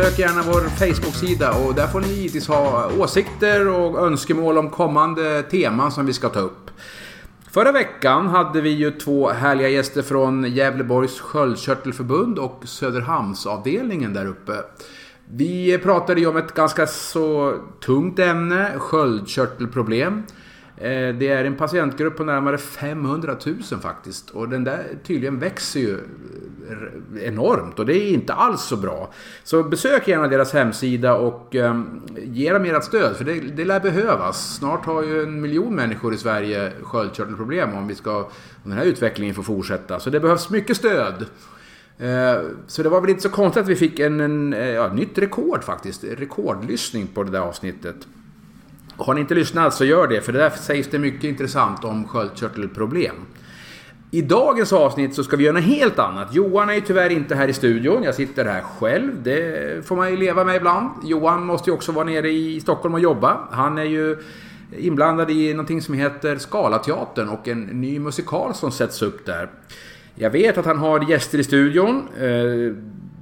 Besök gärna vår Facebook-sida och där får ni givetvis ha åsikter och önskemål om kommande teman som vi ska ta upp. Förra veckan hade vi ju två härliga gäster från Gävleborgs sköldkörtelförbund och Söderhamnsavdelningen där uppe. Vi pratade ju om ett ganska så tungt ämne, sköldkörtelproblem. Eh, det är en patientgrupp på närmare 500 000 faktiskt. Och den där tydligen växer ju eh, enormt och det är inte alls så bra. Så besök gärna deras hemsida och ehm, ge dem ert stöd för det, det lär behövas. Snart har ju en miljon människor i Sverige sköldkörtelproblem om vi ska om den här utvecklingen får fortsätta. Så det behövs mycket stöd. Eh, så det var väl inte så konstigt att vi fick en, en ja, nytt rekord faktiskt. Rekordlyssning på det där avsnittet. Har ni inte lyssnat så gör det, för där sägs det mycket intressant om sköldkörtelproblem. I dagens avsnitt så ska vi göra något helt annat. Johan är ju tyvärr inte här i studion. Jag sitter här själv. Det får man ju leva med ibland. Johan måste ju också vara nere i Stockholm och jobba. Han är ju inblandad i någonting som heter Scalateatern och en ny musikal som sätts upp där. Jag vet att han har gäster i studion. Eh,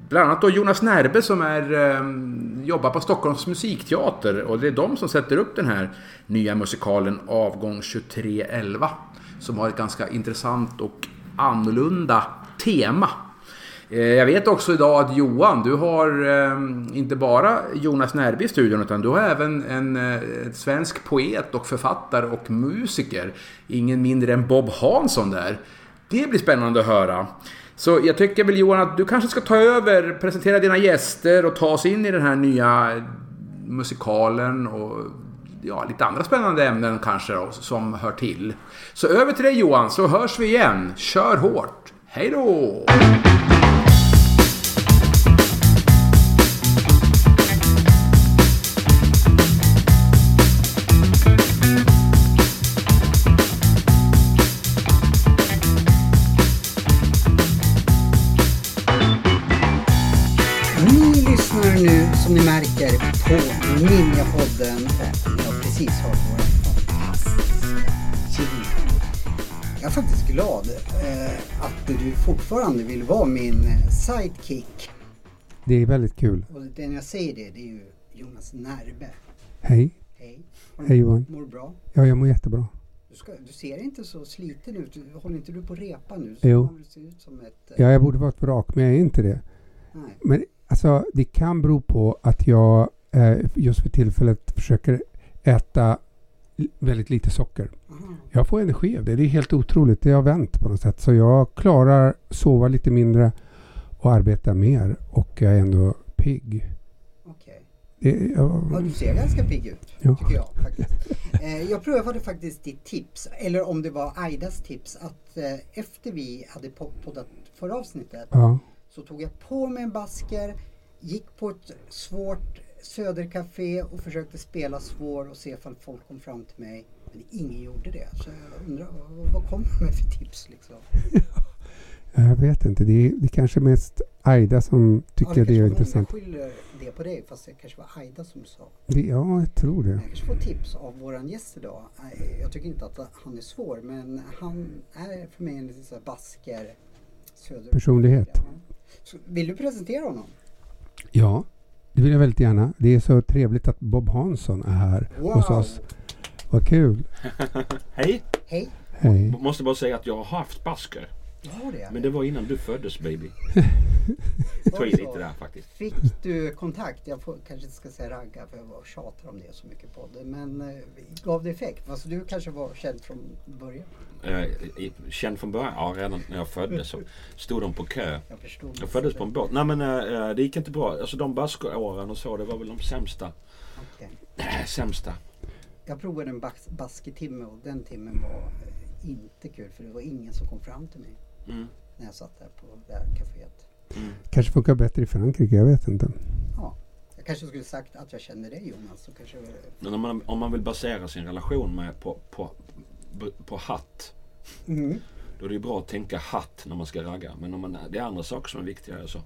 Bland annat då Jonas Närbe som är, ehm, jobbar på Stockholms musikteater. Och det är de som sätter upp den här nya musikalen Avgång 2311. Som har ett ganska intressant och annorlunda tema. Eh, jag vet också idag att Johan, du har ehm, inte bara Jonas Närbe i studion utan du har även en eh, svensk poet och författare och musiker. Ingen mindre än Bob Hansson där. Det blir spännande att höra. Så jag tycker väl Johan att du kanske ska ta över, presentera dina gäster och ta oss in i den här nya musikalen och ja, lite andra spännande ämnen kanske då, som hör till. Så över till dig Johan, så hörs vi igen. Kör hårt! Hej då! På Ninjapodden. Ni har precis hört våra fantastiska jingle. Jag är faktiskt glad eh, att du fortfarande vill vara min eh, sidekick. Det är väldigt kul. Och den jag säger det, det är ju Jonas Närbe. Hej. Hej. Hej Johan. Mår du bra? Ja, jag mår jättebra. Du, ska, du ser inte så sliten ut. Håller inte du på att repa nu? Jo. man vill se ut som ett... eh, Ja, jag borde vara ett vrak, men jag är inte det. Nej. Men alltså, det kan bero på att jag just för tillfället försöker äta väldigt lite socker. Aha. Jag får energi av det. Det är helt otroligt. Det har vänt på något sätt. Så jag klarar sova lite mindre och arbeta mer. Och jag är ändå pigg. Okej. Det, Ja, du ser ganska pigg ut, Ja. tycker jag. faktiskt. Eh, jag prövade faktiskt ditt tips, eller om det var Aidas tips, att eh, efter vi hade po- poddat förra avsnittet ja. så tog jag på mig en basker, gick på ett svårt södercafé och försökte spela svår och se ifall folk kom fram till mig. Men ingen gjorde det. Så jag undrar, vad, kommer du med för tips liksom? Jag vet inte. Det är, det är kanske mest Aida som tycker Ja, det är kanske var intressant. Många skyller det på dig, fast det kanske var Aida som sa. Det, ja, jag tror det. Jag kanske får tips av våran gäst idag. Jag tycker inte att han är svår men han är för mig en liten så basker söder... Personlighet. Ja. Vill du presentera honom? Ja, det vill jag väldigt gärna. Det är så trevligt att Bob Hansson är här hos oss. Vad kul. Hej! Hej! Hej. Måste bara säga att jag har haft basker. Har det? Men det var innan du föddes baby. Ta i lite där faktiskt. Fick du kontakt? Jag får, kanske inte ska säga ragga för jag var- tjatar om det så mycket på det. Men eh, gav det effekt? Alltså du kanske var känd från början? Eh, i- känd från början? Ja, redan när jag föddes så stod de på kö. Jag förstod. Jag föddes på en båt. Nej men eh, det gick inte bra. Alltså de baskeåren och så, det var väl de sämsta. Äh, sämsta. Jag provade en bas- basketimme och den timmen var eh, inte kul för det var ingen som kom fram till mig Mm. när jag satt där på det här kaféet. Mm. Kanske funkar bättre i Frankrike, jag vet inte. Ja, jag kanske skulle sagt att jag känner dig Jonas. Så kanske... Men om man, om man vill basera sin relation med på, på, på hatt. Mm. Då är det bra att tänka hatt när man ska ragga. Men om man, det är andra saker som är viktigare. Så.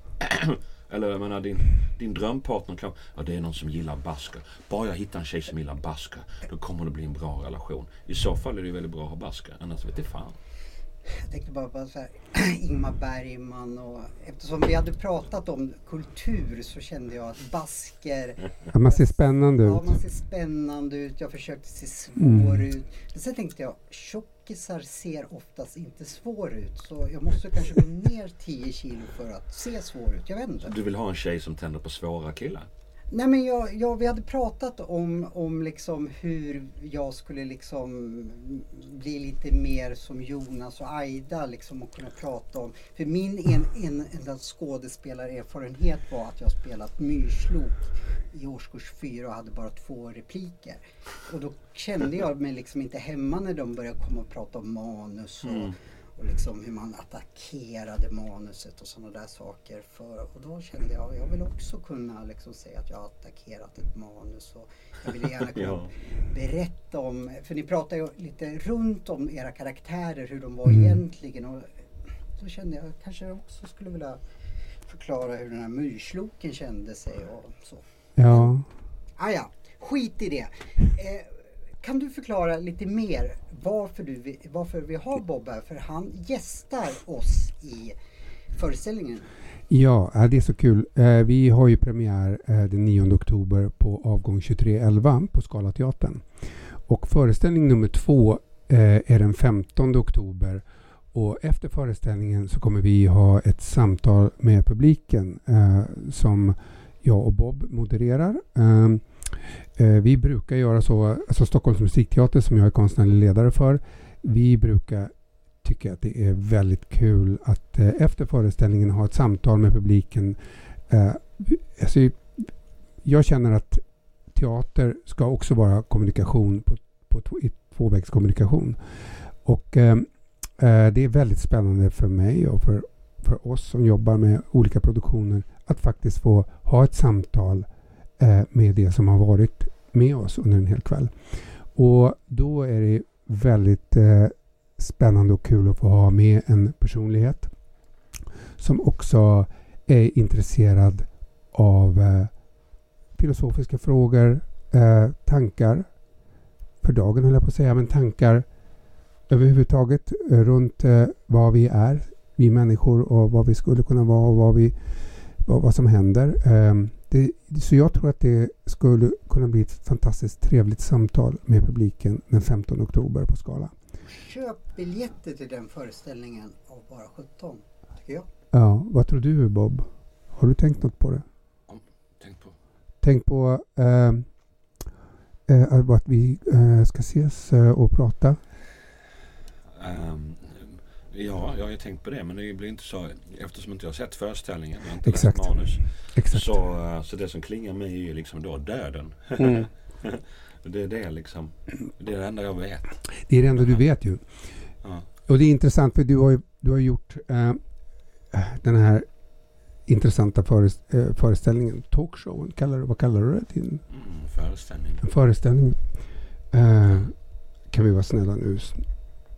Eller jag menar din, din drömpartner kan... Ja, det är någon som gillar basker. Bara jag hittar en tjej som gillar basker. Då kommer det bli en bra relation. I så fall är det ju väldigt bra att ha basker. Annars vet det fan. Jag tänkte bara på så här, Ingmar Bergman och eftersom vi hade pratat om kultur så kände jag att basker... Ja, man ser spännande Ja, ut. man ser spännande ut. Jag försökte se svår Mm. ut. Men sen tänkte jag, tjockisar ser oftast inte svår ut. Så jag måste kanske gå ner 10 kilo för att se svår ut. Jag vet inte. Du vill ha en tjej som tänder på svåra killar? Nej men jag, jag, vi hade pratat om, om liksom hur jag skulle liksom bli lite mer som Jonas och Aida liksom och kunna prata om. För min en, en, enda skådespelarerfarenhet var att jag spelat myrslok i årskurs fyra och hade bara två repliker. Och då kände jag mig liksom inte hemma när de började komma och prata om manus och, Mm och liksom hur man attackerade manuset och sådana där saker. För, och då kände jag, jag vill också kunna liksom säga att jag har attackerat ett manus. Och jag ville gärna kunna Ja. berätta om, för ni pratar ju lite runt om era karaktärer, hur de var Mm. egentligen. Och då kände jag kanske också skulle vilja förklara hur den här myrsloken kände sig och så. Ja. Ah, ja, skit i det. Eh, kan du förklara lite mer varför, du, varför vi har Bob här? För han gästar oss i föreställningen. Ja, äh, det är så kul. Äh, vi har ju premiär äh, den 9 oktober på avgång 2311 på Scalateatern. Och föreställning nummer två är den 15 oktober. Och efter föreställningen så kommer vi ha ett samtal med publiken som jag och Bob modererar. Ehm, Eh, Vi brukar göra så, alltså Stockholms musikteater som jag är konstnärlig ledare för, vi brukar tycka att det är väldigt kul att eh, efter föreställningen ha ett samtal med publiken. Eh, alltså, jag känner att teater ska också vara kommunikation på, på i tvåvägskommunikation. Och eh, eh, det är väldigt spännande för mig och för, för oss som jobbar med olika produktioner att faktiskt få ha ett samtal eh, Eh, med det som har varit med oss under en hel kväll. Och då är det väldigt eh, spännande och kul att få ha med en personlighet som också är intresserad av eh, filosofiska frågor, eh, tankar, för dagen höll jag på att säga, men tankar överhuvudtaget eh, runt eh, vad vi är, vi människor och vad vi skulle kunna vara och vad, vi, vad, vad som händer. Ehm, det, så jag tror att det skulle kunna bli ett fantastiskt trevligt samtal med publiken den 15 oktober på Skala. Köp biljetter till den föreställningen av bara 17, tycker jag. Ja, vad tror du Bob? Har du tänkt något på det? Tänk på. Tänk på eh, eh, att vi eh, ska ses eh, och prata. Ehm, ja, jag har ju tänkt på det. Men det blir inte så. Eftersom inte jag har sett föreställningen. Har inte Exakt. läst manus. Exakt. Så, eh, så det som klingar mig är ju liksom då döden. Mm. det är det liksom. Det är det enda jag vet. Det är det enda du vet ju. Ja. Och det är intressant för du har ju du har gjort eh, den här intressanta föres, eh, föreställningen, talkshowen, kallar, vad kallar du det? Din Mm, föreställning. föreställning. Eh, kan vi vara snälla nu?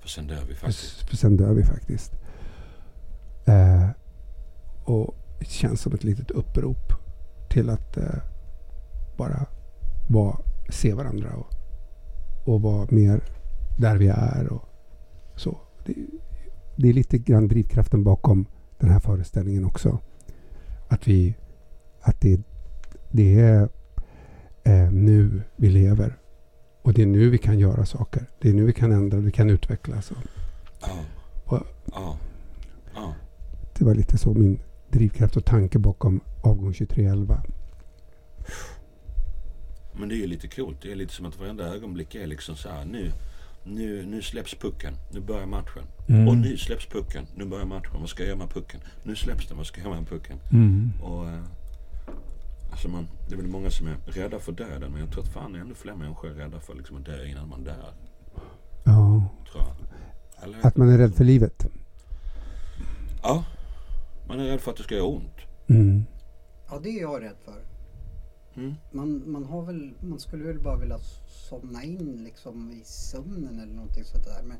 För sen dör vi faktiskt. för sen dör vi faktiskt. Eh, och det känns som ett litet upprop till att eh, bara vara, se varandra och, och vara mer där vi är och så. Det, det är lite grann drivkraften bakom den här föreställningen också. Att vi, att det, det är eh, nu vi lever. Och det är nu vi kan göra saker. Det är nu vi kan ändra, vi kan utvecklas. Ja. Och- Ja. Ja. det var lite så min drivkraft och tanke bakom avgång 2311. Men det är ju lite coolt. Det är lite som att varenda ögonblick är liksom så här. Nu, nu, nu släpps pucken. Nu börjar matchen. Mm. Och nu släpps pucken. Nu börjar matchen. Vad ska jag göra med pucken? Nu släpps den. Vad ska jag göra med pucken? Mm. Och, eh, alltså man, det är väl många som är rädda för döden. Men jag tror att fan ännu fler människor är rädda för liksom att dö innan man dör. Ja, Tror jag. Eller? att man är rädd för livet. Ja. Man är rädd för att det ska göra ont. Mm. Ja, det är jag rädd för. Mm. Man, man, har väl, man skulle väl bara vilja somna in liksom i sömnen eller någonting sånt där. Men,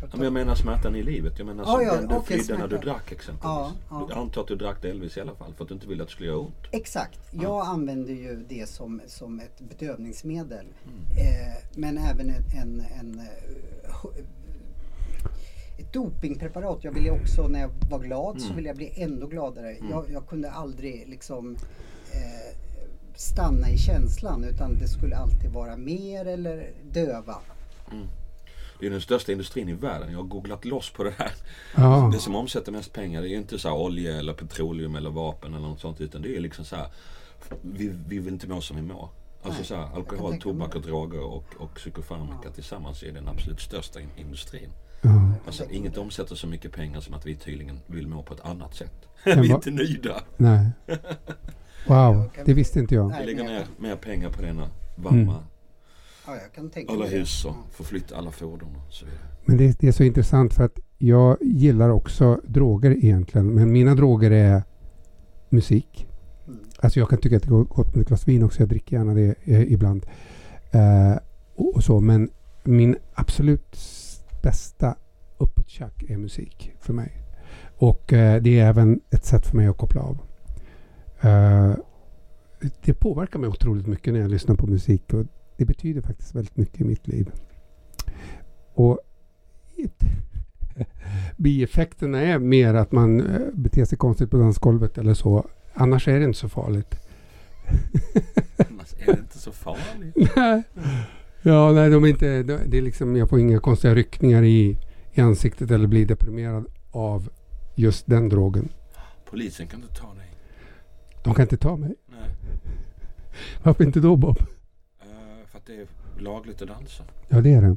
Ja, men jag menar smärtan i livet. Jag menar som ja, den du okej, flydde när du drack exempelvis. Ja. Jag antar att du drack delvis i alla fall för att du inte ville att det skulle göra ont. Exakt. Jag använder ju det som, som ett bedövningsmedel. Mm. Eh, men även en, en, en eh, ett dopingpreparat. Jag ville också, när jag var glad så Mm. ville jag bli ännu gladare. Jag, jag kunde aldrig liksom eh, stanna i känslan utan det skulle alltid vara mer eller döva. Det är den största industrin i världen. Jag har googlat loss på det här. Ja. Det som omsätter mest pengar det är ju inte så här olja eller petroleum eller vapen eller något sånt. Utan det är liksom så här. Vi, vi vill inte må som vi mår. Alltså så här, alkohol, tobak och droger och, och psykofarmaka tillsammans är den absolut största in- industrin. Ja. Alltså inget omsätter så mycket pengar som att vi tydligen vill må på ett annat sätt. Vi är inte nöjda. Nej. Wow, det visste inte jag. Vi lägger ner mer pengar på denna varma, Mm. Ja, jag kan tänka alla hus och förflytta alla fordon och så vidare. Men det, det är så intressant för att jag gillar också droger egentligen. Men mina droger är musik. Mm. Alltså jag kan tycka att det går gott med ett glas vin också. Jag dricker gärna det eh, ibland. Eh, och, och så. Men min absolut bästa uppåttjack är musik för mig. Och eh, det är även ett sätt för mig att koppla av. Eh, det påverkar mig otroligt mycket när jag lyssnar på musik. Och det betyder faktiskt väldigt mycket i mitt liv. Och bieffekterna är mer att man eh, beter sig konstigt på dansgolvet eller så. Annars är det inte så farligt. Annars är det inte så farligt. Nej. ja, nej, de är inte, det är liksom, jag får inga konstiga ryckningar i, i ansiktet eller blir deprimerad av just den drogen. Polisen kan inte ta dig. De kan inte ta mig. Nej. Varför inte då Bob? Att det är lagligt att dansa. Ja, det är det.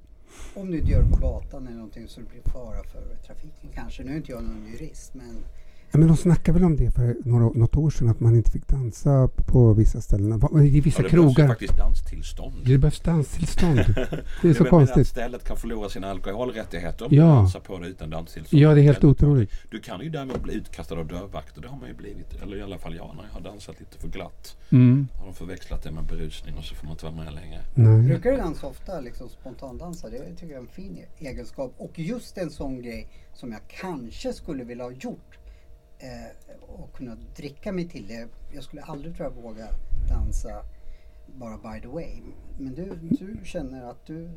Om du inte gör det på gatan eller någonting så det blir fara för trafiken kanske. Nu är inte jag någon jurist men Ja, men de snackade väl om det för några, något år sedan att man inte fick dansa på vissa ställen. I vissa Ja, det behövs krogar. faktiskt danstillstånd. Det behövs danstillstånd. Det är så menar konstigt. att stället kan förlora sina alkoholrättigheter om Ja. du dansar på det utan danstillstånd. Ja, det är helt otroligt. Du kan ju därmed bli utkastad av dörrvakter. Det har man ju blivit. Eller i alla fall jag när jag har dansat lite för glatt. Mm. Har de förväxlat det med berusning och så får man inte vara med längre. Nej. brukar du dansa ofta, liksom spontandansa? Det tycker jag är en fin egenskap. Och just en sån grej som jag kanske skulle vilja ha gjort eh, och kunna dricka mig till det. Jag skulle aldrig tror jag våga dansa bara by the way. Men du, du känner att du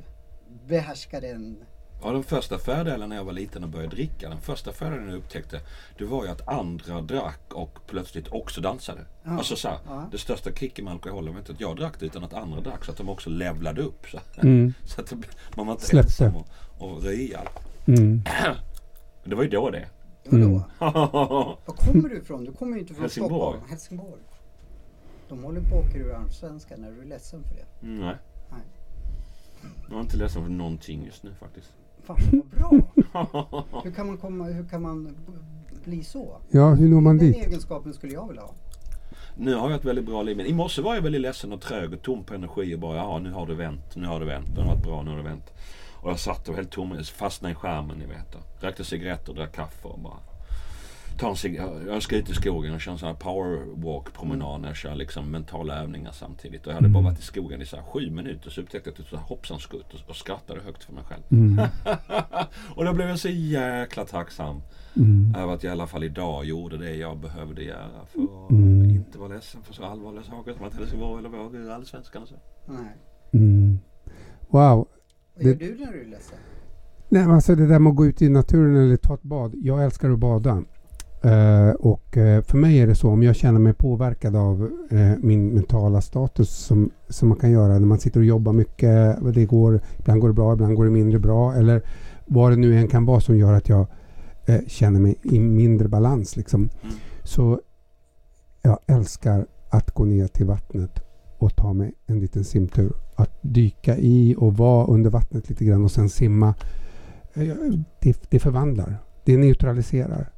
behärskar den. Ja, den första fördelen när jag var liten och började dricka, den första fördelen jag upptäckte, det var ju att andra drack och plötsligt också dansade. Ja. Alltså så här, Ja. det största kicken med alkoholen var inte att jag drack det utan att andra drack så att de också levlade upp. Så, Mm. så att man var inte Släppte. ensam och, och ryad. Mm. Det var ju då det. Vadå? Mm. Var kommer du ifrån? Du kommer ju inte från Helsingborg. Stockholm. Helsingborg. De håller på att åka ur allsvenskan. Är du ledsen för det? Mm, Nej. Nej. Jag är inte ledsen för någonting just nu faktiskt. Fan vad bra! Hur kan man, komma, hur kan man bli så? Ja, hur når man Den dit? egenskapen skulle jag vilja ha. Nu har jag ett väldigt bra liv. Men i morse var jag väldigt ledsen och trög och tom på energi och bara ja nu har det vänt. Nu har det vänt. Det har varit bra, nu har det vänt. Och jag satt och helt tom, fastnade i skärmen ni vet. och Rökte cigaretter, drack kaffe och bara ta en cig- jag ska ut i skogen och köra en sån här powerwalk promenad när jag kör liksom mentala övningar samtidigt. Och jag hade bara varit i skogen i så här sju minuter så upptäckte jag att det var hoppsan skutt och, och skrattade högt för mig själv. Mm. och då blev jag så jäkla tacksam Mm. över att jag i alla fall idag gjorde det jag behövde göra för att Mm. inte vara ledsen för så allvarliga saker som att Helsingborg eller våga ur Allsvenskan och så. Nej. Mm. Wow. Vad gör Det- du när du är ledsen? Nej, alltså det där med att gå ut i naturen eller ta ett bad. Jag älskar att bada. Eh, och eh, för mig är det så om jag känner mig påverkad av eh, min mentala status som, som man kan göra när man sitter och jobbar mycket. Det går, ibland går det bra, ibland går det mindre bra. Eller vad det nu än kan vara som gör att jag känner mig i mindre balans. Liksom. Mm. Så jag älskar att gå ner till vattnet och ta mig en liten simtur. Att dyka i och vara under vattnet lite grann och sen simma. Eh, Det, det förvandlar. Det neutraliserar.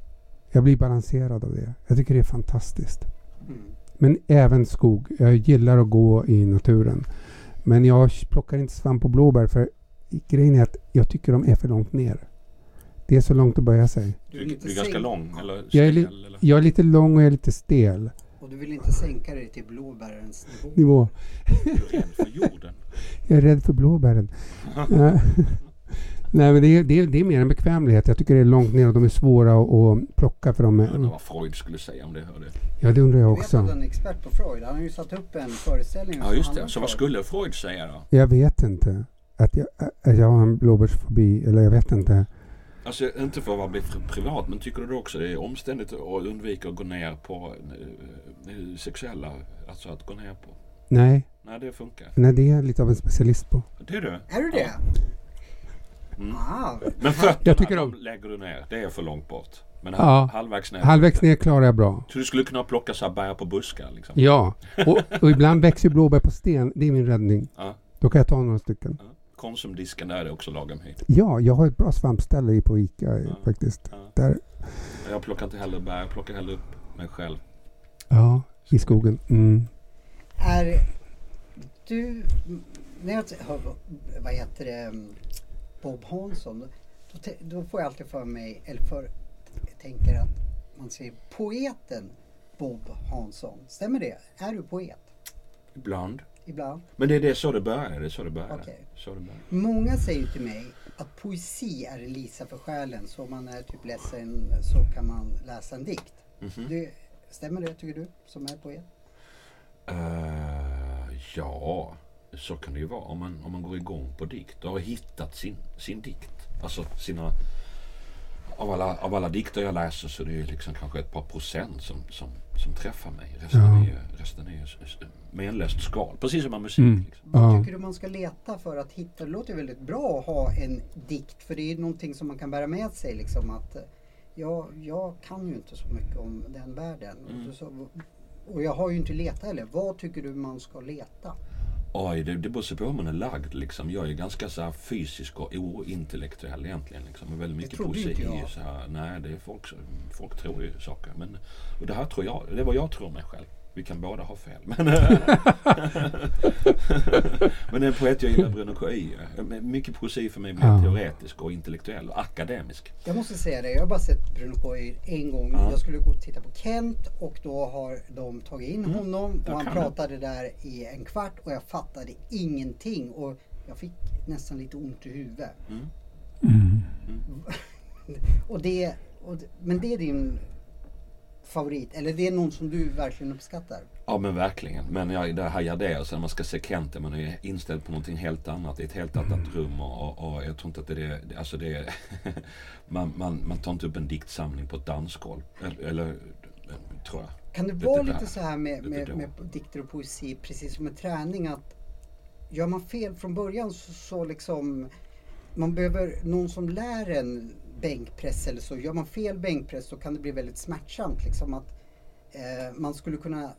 Jag blir balanserad av det. Jag tycker det är fantastiskt. Mm. Men även skog. Jag gillar att gå i naturen. Men jag plockar inte svamp och blåbär för grejen är att jag tycker de är för långt ner. Det är så långt att böja sig. Du, är du är ganska lång eller Jag är li- stel, eller? Jag är lite lång och jag är lite stel. Och du vill inte sänka dig till blåbärens nivå. Nivå. Du är rädd för jorden. Jag är rädd för blåbären. Nej. Nej, men det är, det, är, det är mer en bekvämlighet. Jag tycker det är långt ner och de är svåra att, att plocka för dem. Jag undrar vad Freud skulle säga om det hörde. ja, det undrar jag Jag vet att du är också. en expert på Freud. Han har ju satt upp en föreställning. Ja just det. Så vad skulle Freud säga då? Jag vet inte. Att jag, att jag har en blåbärsfobi, eller jag vet inte. Alltså inte för att bli fri- privat men tycker du då också det är omständigt att undvika att gå ner på eh, eh, sexuella, alltså att gå ner på? Nej, Nej det funkar. nej, det är jag lite av en specialist på. Det är du? Är du det? Mm. Ah, Men fötterna Jag tycker de om- lägger du ner. Det är för långt bort. Men Ja. halv, halvvägs ner. Halvvägs ner klarar jag bra. Så du skulle kunna plocka så här bär på buskar liksom? Ja, och, och ibland växer blåbär på sten. Det är min räddning. Ja. Då kan jag ta några stycken. ja. Konsumdisken där är också lagom höjd. Ja, jag har ett bra svampställe i på Ica Ja. faktiskt. Ja. Där, Jag plockar inte heller bär, jag plockar hellre upp mig själv. ja, i skogen. Mm. är du... När jag hör, vad heter det, Bob Hansson. Då, då får jag alltid för mig, eller för, jag tänker att man säger poeten Bob Hansson. Stämmer det? Är du poet? Ibland. Ibland? Men det är det så det börjar. Det så det börjar. Okej. Så det börjar. Många säger till mig att poesi är Lisa för själen. Så om man är typ ledsen så kan man läsa en dikt. Mhm. Det, stämmer det tycker du som är poet? Eh, ja, så kan det ju vara. Om man, om man går igång på dikt och har hittat sin, sin dikt. Alltså sina... Av alla, av alla dikter jag läser så är det ju liksom kanske ett par procent som, som, som träffar mig. Resten Ja. är ju, resten är ju menlöst skal. Precis som med musik. Mm. Liksom. Vad Ja. tycker du man ska leta för att hitta? Det låter ju väldigt bra att ha en dikt för det är någonting som man kan bära med sig liksom att eh, ja, jag kan ju inte så mycket om den världen. Mm. Och, så, och jag har ju inte letat heller. Vad tycker du man ska leta? Oj, det, det beror på hur man är lagd. Liksom. Jag är ganska så fysisk och ointellektuell egentligen. Liksom. Och väldigt mycket poesi. Så här, nej, det är folk, folk tror ju saker. Men, och det här tror jag, det är vad jag tror mig själv. Vi kan båda ha fel. Men, men en poet jag gillar Bruno K.I. Mycket poesi för mig blir Ja. teoretisk och intellektuell och akademisk. Jag måste säga det, jag har bara sett Bruno K. en gång. Ja. Jag skulle gå och titta på Kent och då har de tagit in Mm. honom och han pratade där i en kvart och jag fattade ingenting. Och jag fick nästan lite ont i huvudet. Mm. Mm. Och det, och det, men det är din favorit, eller det är någon som du verkligen uppskattar? Ja men verkligen. Men jag, det hajar så när man ska se Kent, man är inställd på någonting helt annat. I ett helt annat rum och, och, och jag tror inte att det är... det- Alltså det är man, man, man tar inte upp en diktsamling på ett dansgolv. Eller, eller tror jag. Kan det Det- vara det lite där. så här med, Det- det med, då. med dikter och poesi, precis som med träning att gör man fel från början så, så liksom man behöver någon som lär en bänkpress eller så. Gör man fel bänkpress så kan det bli väldigt smärtsamt. Liksom att eh, man skulle kunna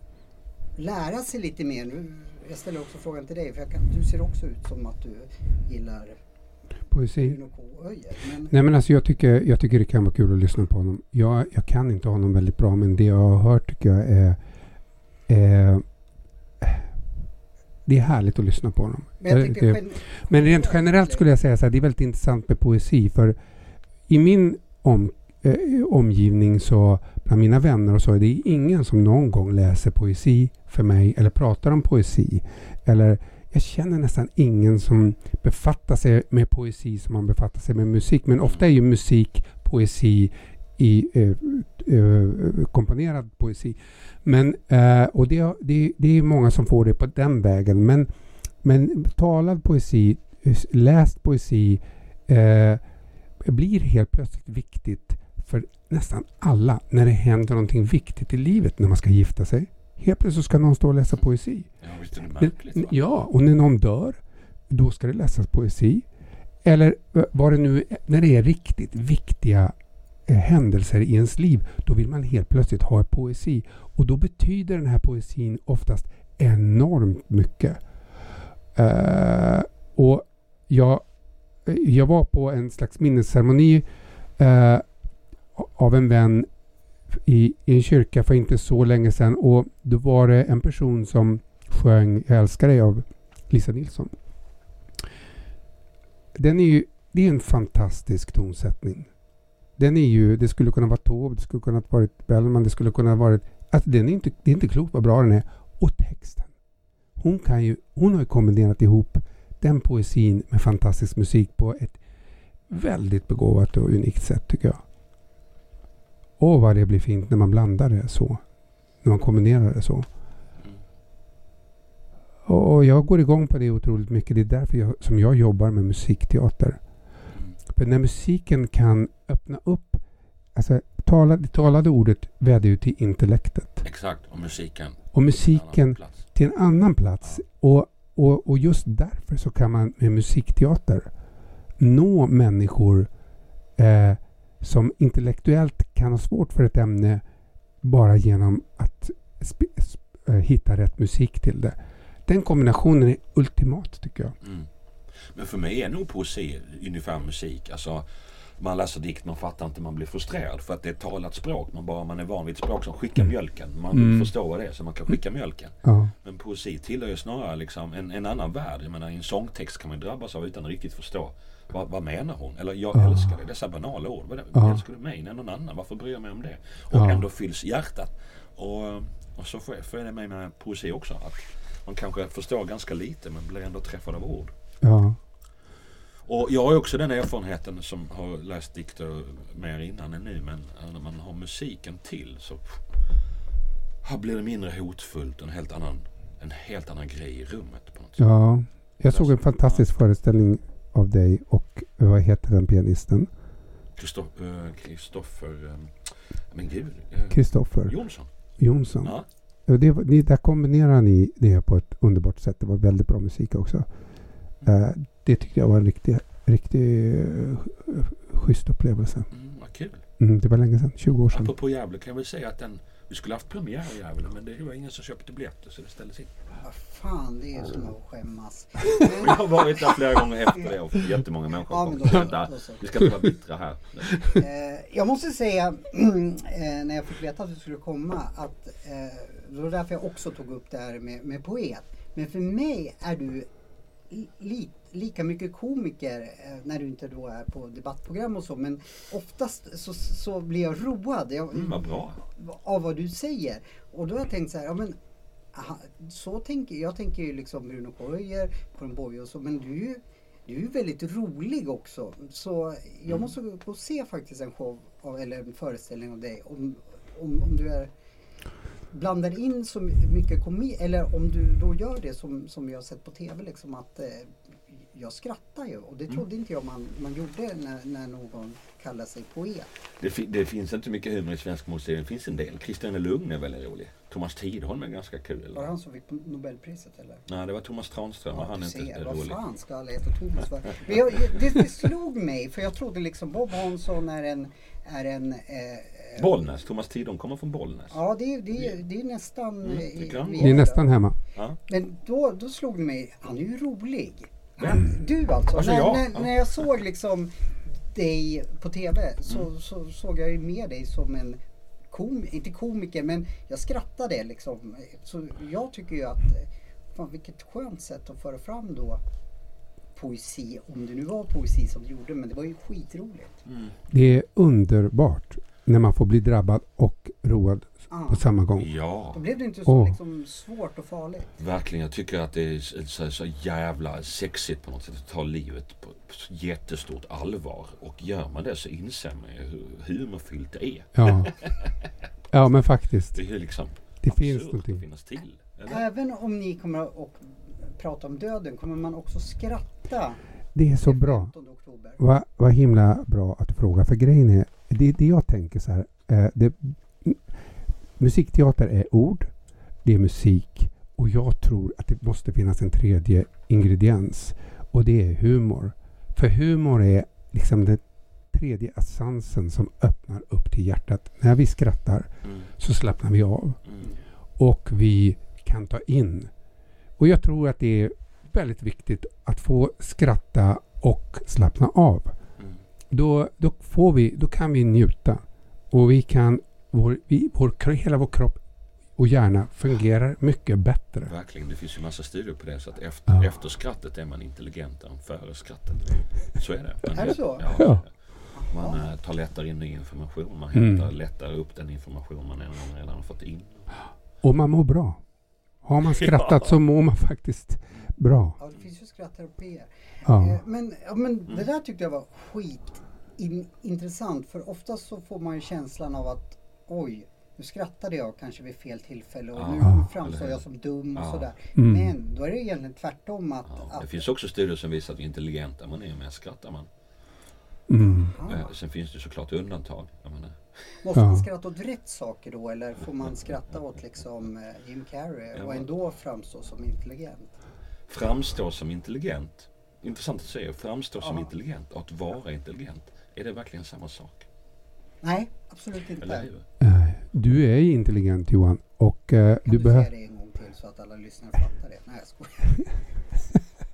lära sig lite mer. Nu, jag ställer också frågan till dig för kan, du ser också ut som att du gillar Poesi. Men Nej men alltså jag tycker, jag tycker det kan vara kul att lyssna på honom. Jag, jag kan inte honom väldigt bra men det jag har hört tycker jag är... är det är härligt att lyssna på honom. men, jag Jag- tänkte det- Men rent generellt skulle jag säga så här, det är väldigt intressant med poesi för i min om, eh, omgivning så bland mina vänner och så det är ingen som någon gång läser poesi för mig eller pratar om poesi. Eller jag känner nästan ingen som befattar sig med poesi som man befattar sig med musik. Men ofta är ju musik poesi i eh, eh, komponerad poesi. Men, eh, och det, det, det är många som får det på den vägen. Men men talad poesi, läst poesi eh, blir helt plötsligt viktigt för nästan alla när det händer någonting viktigt i livet. När man ska gifta sig. Helt plötsligt ska någon stå och läsa poesi. Ja visst är det märkligt va? Ja, och när någon dör, då ska det läsas poesi. Eller eh, vad det nu är, när det är riktigt viktiga eh, händelser i ens liv, då vill man helt plötsligt ha poesi. Och då betyder den här poesin oftast enormt mycket. Eh, och jag, jag var på en slags minnesceremoni eh, av en vän i, i en kyrka för inte så länge sedan och då var det en person som sjöng Jag älskar dig av Lisa Nilsson. Den är ju, det är en fantastisk tonsättning. Den är ju, det skulle kunna vara Taube, det skulle kunna varit Bellman, det skulle kunna varit Alltså den är inte, det är inte klokt vad bra den är. Och texten. Hon, kan ju, hon har ju kombinerat ihop den poesin med fantastisk musik på ett väldigt begåvat och unikt sätt tycker jag. Åh vad det blir fint när man blandar det så. När man kombinerar det så. Mm. Och jag går igång på det otroligt mycket. Det är därför jag, som jag jobbar med musikteater. Mm. För när musiken kan öppna upp, alltså tala, det talade ordet väder ju till intellektet. Exakt, och musiken. Och musiken Plats. till en annan plats. Och, och, och just därför så kan man med musikteater nå människor eh, som intellektuellt kan ha svårt för ett ämne bara genom att sp- sp- eh, hitta rätt musik till det. Den kombinationen är ultimat tycker jag. Mm. Men för mig är nog poesi ungefär musik. Alltså, man läser dikt, man fattar inte, man blir frustrerad för att det är ett talat språk. Man bara man är van vid ett språk som skickar mjölken. Man Mm. förstår vad det är så man kan skicka mjölken. Ja, Men poesi tillhör ju snarare liksom en, en annan värld. Jag menar i en sångtext kan man drabbas av utan att riktigt förstå. Vad, vad menar hon? Eller jag Ja. älskar dig. Dessa banala ord. Vad, Ja. Älskar du mig? Nej, någon annan. Varför bryr jag mig om det? Och Ja. ändå fylls hjärtat. Och, och så får jag, får jag det med med poesi också. Att man kanske förstår ganska lite men blir ändå träffad av ord. ja, Och jag har också den erfarenheten som har läst dikter mer innan än nu. Men när man har musiken till så här blir det mindre hotfullt. En helt annan, en helt annan grej i rummet på något sätt. ja. Jag såg en fantastisk föreställning av dig och vad heter den pianisten? Kristoff- eh, Kristoffer... eh, Men gud. eh, Kristoffer Jonsson. Jonsson. Ja. Det, där kombinerar ni det på ett underbart sätt. Det var väldigt bra musik också. Eh, det tyckte jag var en riktig, riktig uh, schysst upplevelse. Mm, vad kul. Mm, det var länge sedan, 20 år sedan. Apropå Gävle kan jag väl säga att den... Vi skulle haft premiär i Gävle men det var ingen som köpte biljetter så det ställdes in. Vad fan, det är som att skämmas. Jag har varit där flera gånger efter det och jättemånga människor Ja, kom. men Vi ska då. Vi ska inte vara bittra här. Eh, jag måste säga, eh, när jag fick veta att du skulle komma, att eh, det var därför jag också tog upp det här med, med poet. Men för mig är du li, lika mycket komiker eh, när du inte då är på debattprogram och så. Men oftast så, så blir jag road jag, Mm, vad bra. av vad du säger. Och då har jag tänkt så här, ja men aha, så tänker jag tänker ju liksom Bruno Koijer, Karin Boye och så, men du du är väldigt rolig också. Så jag Mm. måste gå och se faktiskt en show av, eller en föreställning av dig. Om, om, om du är blandar in så mycket komik eller om du då gör det som, som jag har sett på TV liksom att eh, jag skrattar ju och det Mm. trodde inte jag man, man gjorde när, när någon kallar sig poet. Det, fi- det finns inte mycket humor i svensk musik. Det finns en del. Christiane Lugn är väldigt rolig. Thomas Tidholm är ganska kul. Var det han som fick Nobelpriset eller? Nej, det var Thomas Tranström och han är inte ser, vad rolig. fan ska alla heta Thomas för? Men jag, det, det slog mig, för jag trodde liksom Bob Hansson är en... Är en eh, Bollnäs. Thomas Tidholm kommer från Bollnäs. Ja, det, är- det, det är nästan... Mm, eh, det Ni är nästan hemma. Ja. Men då, då slog det mig, han är ju rolig. Han, du alltså. Alltså när, jag? när, när jag såg liksom dig på TV så, Mm. så såg jag ju med dig som en kom, inte komiker men jag skrattade liksom. Så jag tycker ju att, eh, fan vilket skönt sätt att föra fram då poesi, om det nu var poesi som du gjorde, men det var ju skitroligt. Mm. Det är underbart när man får bli drabbad och road Ah, på samma gång. Ja, då blev det inte så Åh. liksom svårt och farligt. verkligen. Jag tycker att det är så, så, jävla sexigt på något sätt att ta livet på på jättestort allvar. Och gör man det så inser man ju hur humorfyllt det är. Ja. ja, men faktiskt. Det är liksom Det finns någonting. finnas till. Eller? Även om ni kommer att prata om döden kommer man också skratta. Det är så bra. 15 oktober. Vad vad himla bra att du frågar. För grejen är, det, det jag tänker så här. Eh, det, musikteater är ord, det är musik och jag tror att det måste finnas en tredje ingrediens och det är humor. För humor är liksom den tredje essensen som öppnar upp till hjärtat. När vi skrattar Mm, så slappnar vi av mm, och vi kan ta in. Och jag tror att det är väldigt viktigt att få skratta och slappna av. mm. Då, då, får vi, då kan vi njuta. Och vi kan, vår, vi, vår, hela vår kropp och hjärna fungerar mycket bättre. Verkligen, det finns ju massa studier på det. Så att efter, Ja. efter skrattet är man intelligentare än före skrattet. Så är det. Man Är det så? Ja. Ja. Man eh, tar lättare in ny information. Man Mm. hämtar lättare upp den information man redan har fått in. Och man mår bra. Har man skrattat så mår man faktiskt bra. Ja, det finns ju skratterapier. Ja. Eh, Men, ja, men det där tyckte jag var skitintressant för oftast så får man ju känslan av att oj, nu skrattade jag kanske vid fel tillfälle och Ja, nu framstår jag som dum och Ja. sådär. Mm. Men då är det egentligen tvärtom att... Ja, att det finns också studier som visar att ju intelligentare man är, mer skrattar man. Mm. Ah, Eh, Sen finns det såklart undantag. Jag menar, måste Ja. man skratta åt rätt saker då eller får man skratta åt liksom eh, Jim Carrey Ja, och ändå framstå som intelligent? framstå som intelligent. Intressant att säga. Framstå som Ja. intelligent och att vara intelligent. Är det verkligen samma sak? Nej, absolut inte. Eh, Du är intelligent Johan och eh, Kan du du, säga behöver... det en gång till så att alla lyssnare fattar det? Nej, jag skojar.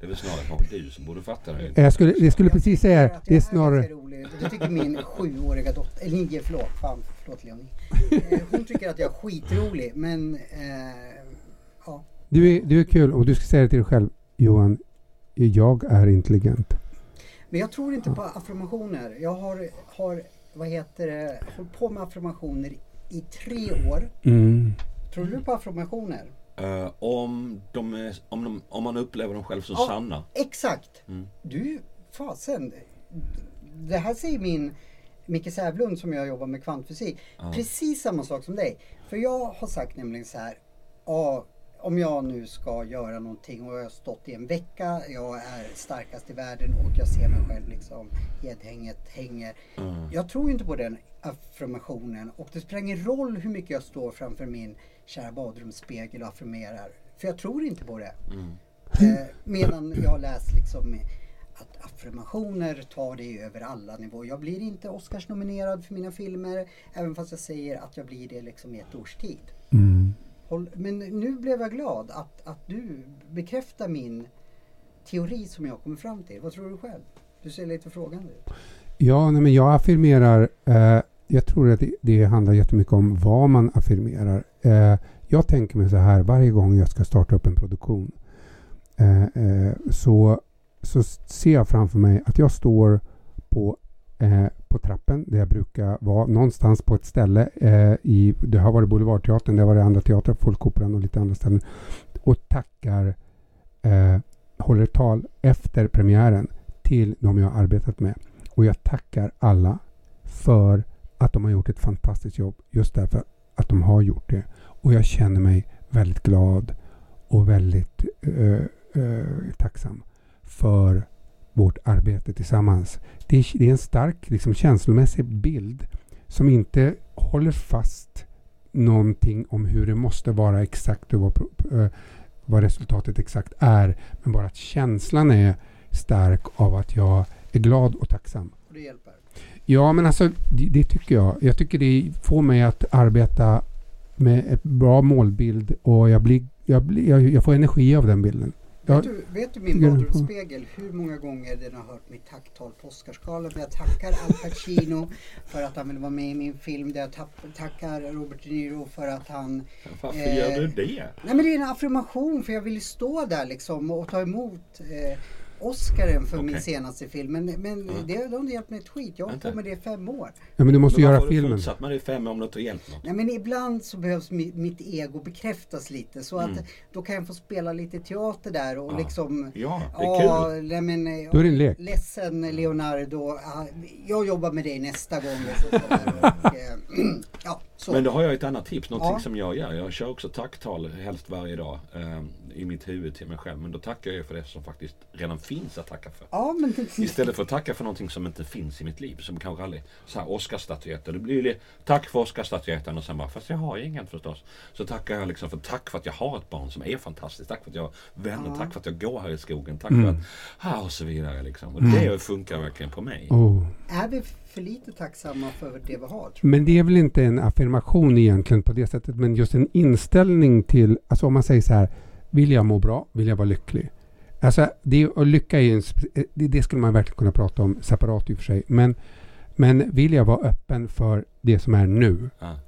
Det är väl snarare kanske du som borde fatta det. Jag skulle, jag skulle precis säga att det är snarare... Det tycker min sjuåriga dotter, eller nio förlåt, fan förlåt Leonie. Eh, Hon tycker att jag är skitrolig men eh, ja. Du är, du är kul och du ska säga det till dig själv Johan. Jag är intelligent. Men jag tror inte på affirmationer. Jag har, har vad heter det, hållit på med affirmationer i tre år. Mm. Tror du på affirmationer? Eh, om, de är, om, de, om man upplever dem själv som Ja. sanna. Exakt! Mm. Du, fasen. Det här säger min Micke Sävlund som jag jobbar med kvantfysik. Ja. Precis samma sak som dig. För jag har sagt nämligen så här. Ja, om jag nu ska göra någonting och jag har stått i en vecka, jag är starkast i världen och jag ser mig själv liksom gedhänget hänger. Mm. Jag tror inte på den affirmationen och det spelar ingen roll hur mycket jag står framför min kära badrumsspegel och affirmerar. För jag tror inte på det. Mm. Eh, medan jag läst liksom att affirmationer tar det över alla nivåer. Jag blir inte Oscarsnominerad för mina filmer även fast jag säger att jag blir det liksom i ett års tid. Mm. Håll, men nu blev jag glad att, att du bekräftar min teori som jag kommer fram till. Vad tror du själv? Du ser lite frågande ut. Ja, nej, men jag affirmerar. Eh, jag tror att det, det handlar jättemycket om vad man affirmerar. Eh, jag tänker mig så här varje gång jag ska starta upp en produktion. Eh, eh, så, så ser jag framför mig att jag står på, eh, på trappen där jag brukar vara. Någonstans på ett ställe. Eh, i, det har varit Boulevardteatern, det har varit andra teatrar, Folkoperan och lite andra ställen. Och tackar, eh, håller tal efter premiären till de jag har arbetat med. Och jag tackar alla för att de har gjort ett fantastiskt jobb. Just därför att de har gjort det. Och jag känner mig väldigt glad och väldigt eh, eh, tacksam för vårt arbete tillsammans. Det är, det är en stark liksom, känslomässig bild som inte håller fast någonting om hur det måste vara exakt och vad, vad resultatet exakt är. Men bara att känslan är stark av att jag är glad och tacksam. Och det hjälper. Ja, men alltså det, det tycker jag. Jag tycker det får mig att arbeta med ett bra målbild och jag, blir, jag, blir, jag, jag får energi av den bilden. Ja. Vet, du, vet du min badrumsspegel hur många gånger den har hört mitt tacktal på Oscarsgalan? Jag tackar Al Pacino för att han vill vara med i min film. Där jag tackar Robert De Niro för att han... Varför Eh, gör du det? Nej men det är en affirmation för jag vill ju stå där liksom och ta emot eh, Oscaren för min Okej. senaste film. Men, men Ja. det, har inte hjälpt mig ett skit. Jag har hållit på med det i fem år. Ja, men du måste Men göra har du filmen. fortsatt med det i fem år om det inte har hjälpt något? Nej men ibland så behövs mi, mitt ego bekräftas lite. Så att Mm. då kan jag få spela lite teater där och Ja. liksom... Ja, det är Ja, kul. nej, men, Då är det en lek. Ledsen Leonardo. Ah, Jag jobbar med dig nästa gång. Och så, och, eh, ja, så. Men då har jag ett annat tips, någonting Ja. som jag gör. Jag kör också tacktal helst varje dag eh, i mitt huvud till mig själv. Men då tackar jag för det som faktiskt redan finns att tacka för. Ja, men Istället för att tacka för någonting som inte finns i mitt liv. Som kanske aldrig, så här Oscarsstatyetter. Det blir ju tack för Oscarsstatyetten och sen bara, fast jag har ingen förstås. Så tackar jag liksom för tack för att jag har ett barn som är fantastiskt. Tack för att jag har vänner, Ja. tack för att jag går här i skogen. Tack Mm. för att, ah, och så vidare liksom. Och det funkar verkligen på mig. Oh. är vi för lite tacksamma för det vi har? Men det är väl inte en affirmation egentligen på det sättet, men just en inställning till, alltså om man säger så här, vill jag må bra, vill jag vara lycklig? Alltså, det, och lycka är ju en, det, det skulle man verkligen kunna prata om separat i och för sig, men, men vill jag vara öppen för det som är nu, Ja.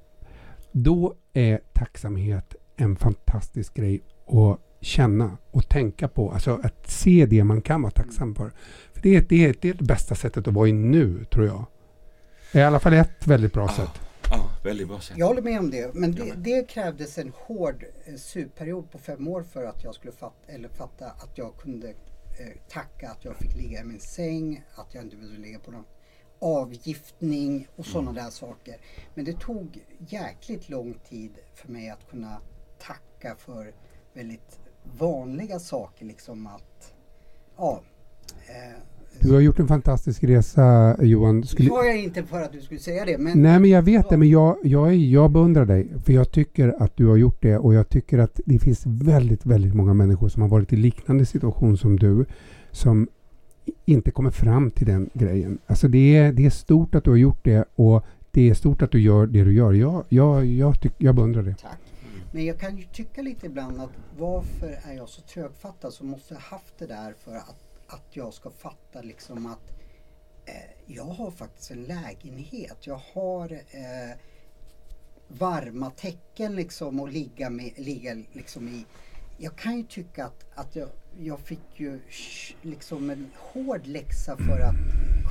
då är tacksamhet en fantastisk grej att känna och tänka på. Alltså att se det man kan vara tacksam för. för det, är, det, är, det är det bästa sättet att vara i nu, tror jag. I alla fall ett väldigt bra Ah. sätt. Ja, väldigt bra sagt. Jag håller med om det. Men det, det krävdes en hård eh, superiod på fem år för att jag skulle fatta, eller fatta att jag kunde eh, tacka att jag fick ligga i min säng, att jag inte behövde ligga på någon avgiftning och sådana Mm. där saker. Men det tog jäkligt lång tid för mig att kunna tacka för väldigt vanliga saker. Liksom att, ja. Eh, Du har gjort en fantastisk resa Johan. Skulle... sa jag inte för att du skulle säga det. Men, Nej men jag vet det, men jag, jag, jag beundrar dig. För jag tycker att du har gjort det och jag tycker att det finns väldigt, väldigt många människor som har varit i liknande situation som du. Som inte kommer fram till den grejen. Alltså det är, det är stort att du har gjort det och det är stort att du gör det du gör. Jag, jag, jag, tyck, jag beundrar det. Tack. Men jag kan ju tycka lite ibland att varför är jag så trögfattad så måste jag haft det där för att, att jag ska fatta liksom att eh, jag har faktiskt en lägenhet. Jag har eh, varma täcken liksom att ligga, med, ligga liksom i. Jag kan ju tycka att, att jag, jag fick ju sh- liksom en hård läxa för att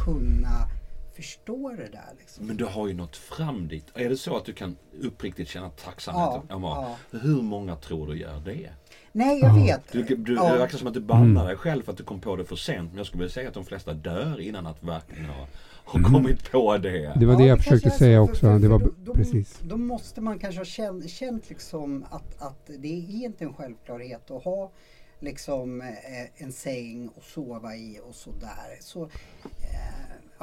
kunna förstå det där. Liksom. Men du har ju nått fram dit. Är det så att du kan uppriktigt känna tacksamhet? Ja, Ja, Hur många tror du gör det? Nej, jag Ja. vet. Du, du, Ja. Det verkar som att du bannar dig själv för att du kom på det för sent. Men jag skulle vilja säga att de flesta dör innan att verkligen ha, ha kommit på det. Det var Ja, det jag kanske försökte säga för- också. för- Det var för då, då, precis. Då måste man kanske ha känt, känt liksom att, att det är inte en självklarhet att ha liksom eh, en säng att sova i och sådär. Så, eh,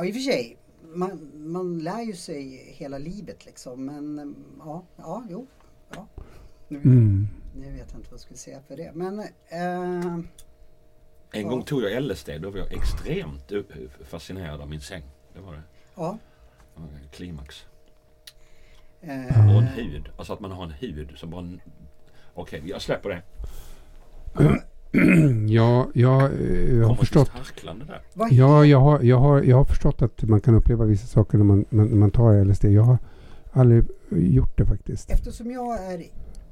ja, i och för sig, man, man lär ju sig hela livet liksom. Men ja, ja, jo. Ja. Nu, Mm. nu vet jag inte vad jag skulle säga för det. Men eh, En gång tog jag LSD. Då var jag extremt fascinerad av min säng. Det var det. ja. Det var en Klimax. Eh, Och en hud. Alltså att man har en hud som bara... Okej, jag släpper det. Ja, jag, eh, jag har förstått. Ja, jag har, jag, har, jag har förstått att man kan uppleva vissa saker när man, när man tar LSD. Jag har aldrig gjort det faktiskt. Eftersom jag är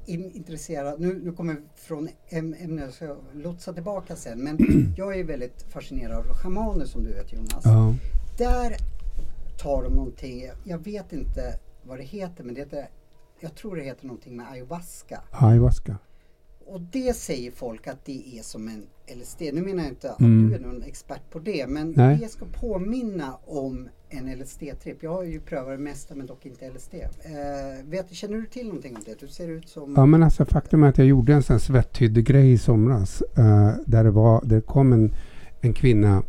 in, intresserad, nu, nu kommer vi från äm- ämnet jag ska lotsa tillbaka sen, men jag är väldigt fascinerad av schamaner som du vet Jonas. Ja. Där tar de någonting, jag vet inte vad det heter, men det heter, jag tror det heter någonting med ayahuasca. Ayahuasca. Och det säger folk att det är som en LSD. Nu menar jag inte att Mm. du är någon expert på det, men Nej. det ska påminna om en LSD-tripp. Jag har ju prövat det mesta men dock inte LSD. Eh, vet, känner du till någonting om det? Du ser ut som... Ja men alltså faktum är att jag gjorde en sån här svetthyddegrej i somras. eh, där det var, där det kom en, en kvinna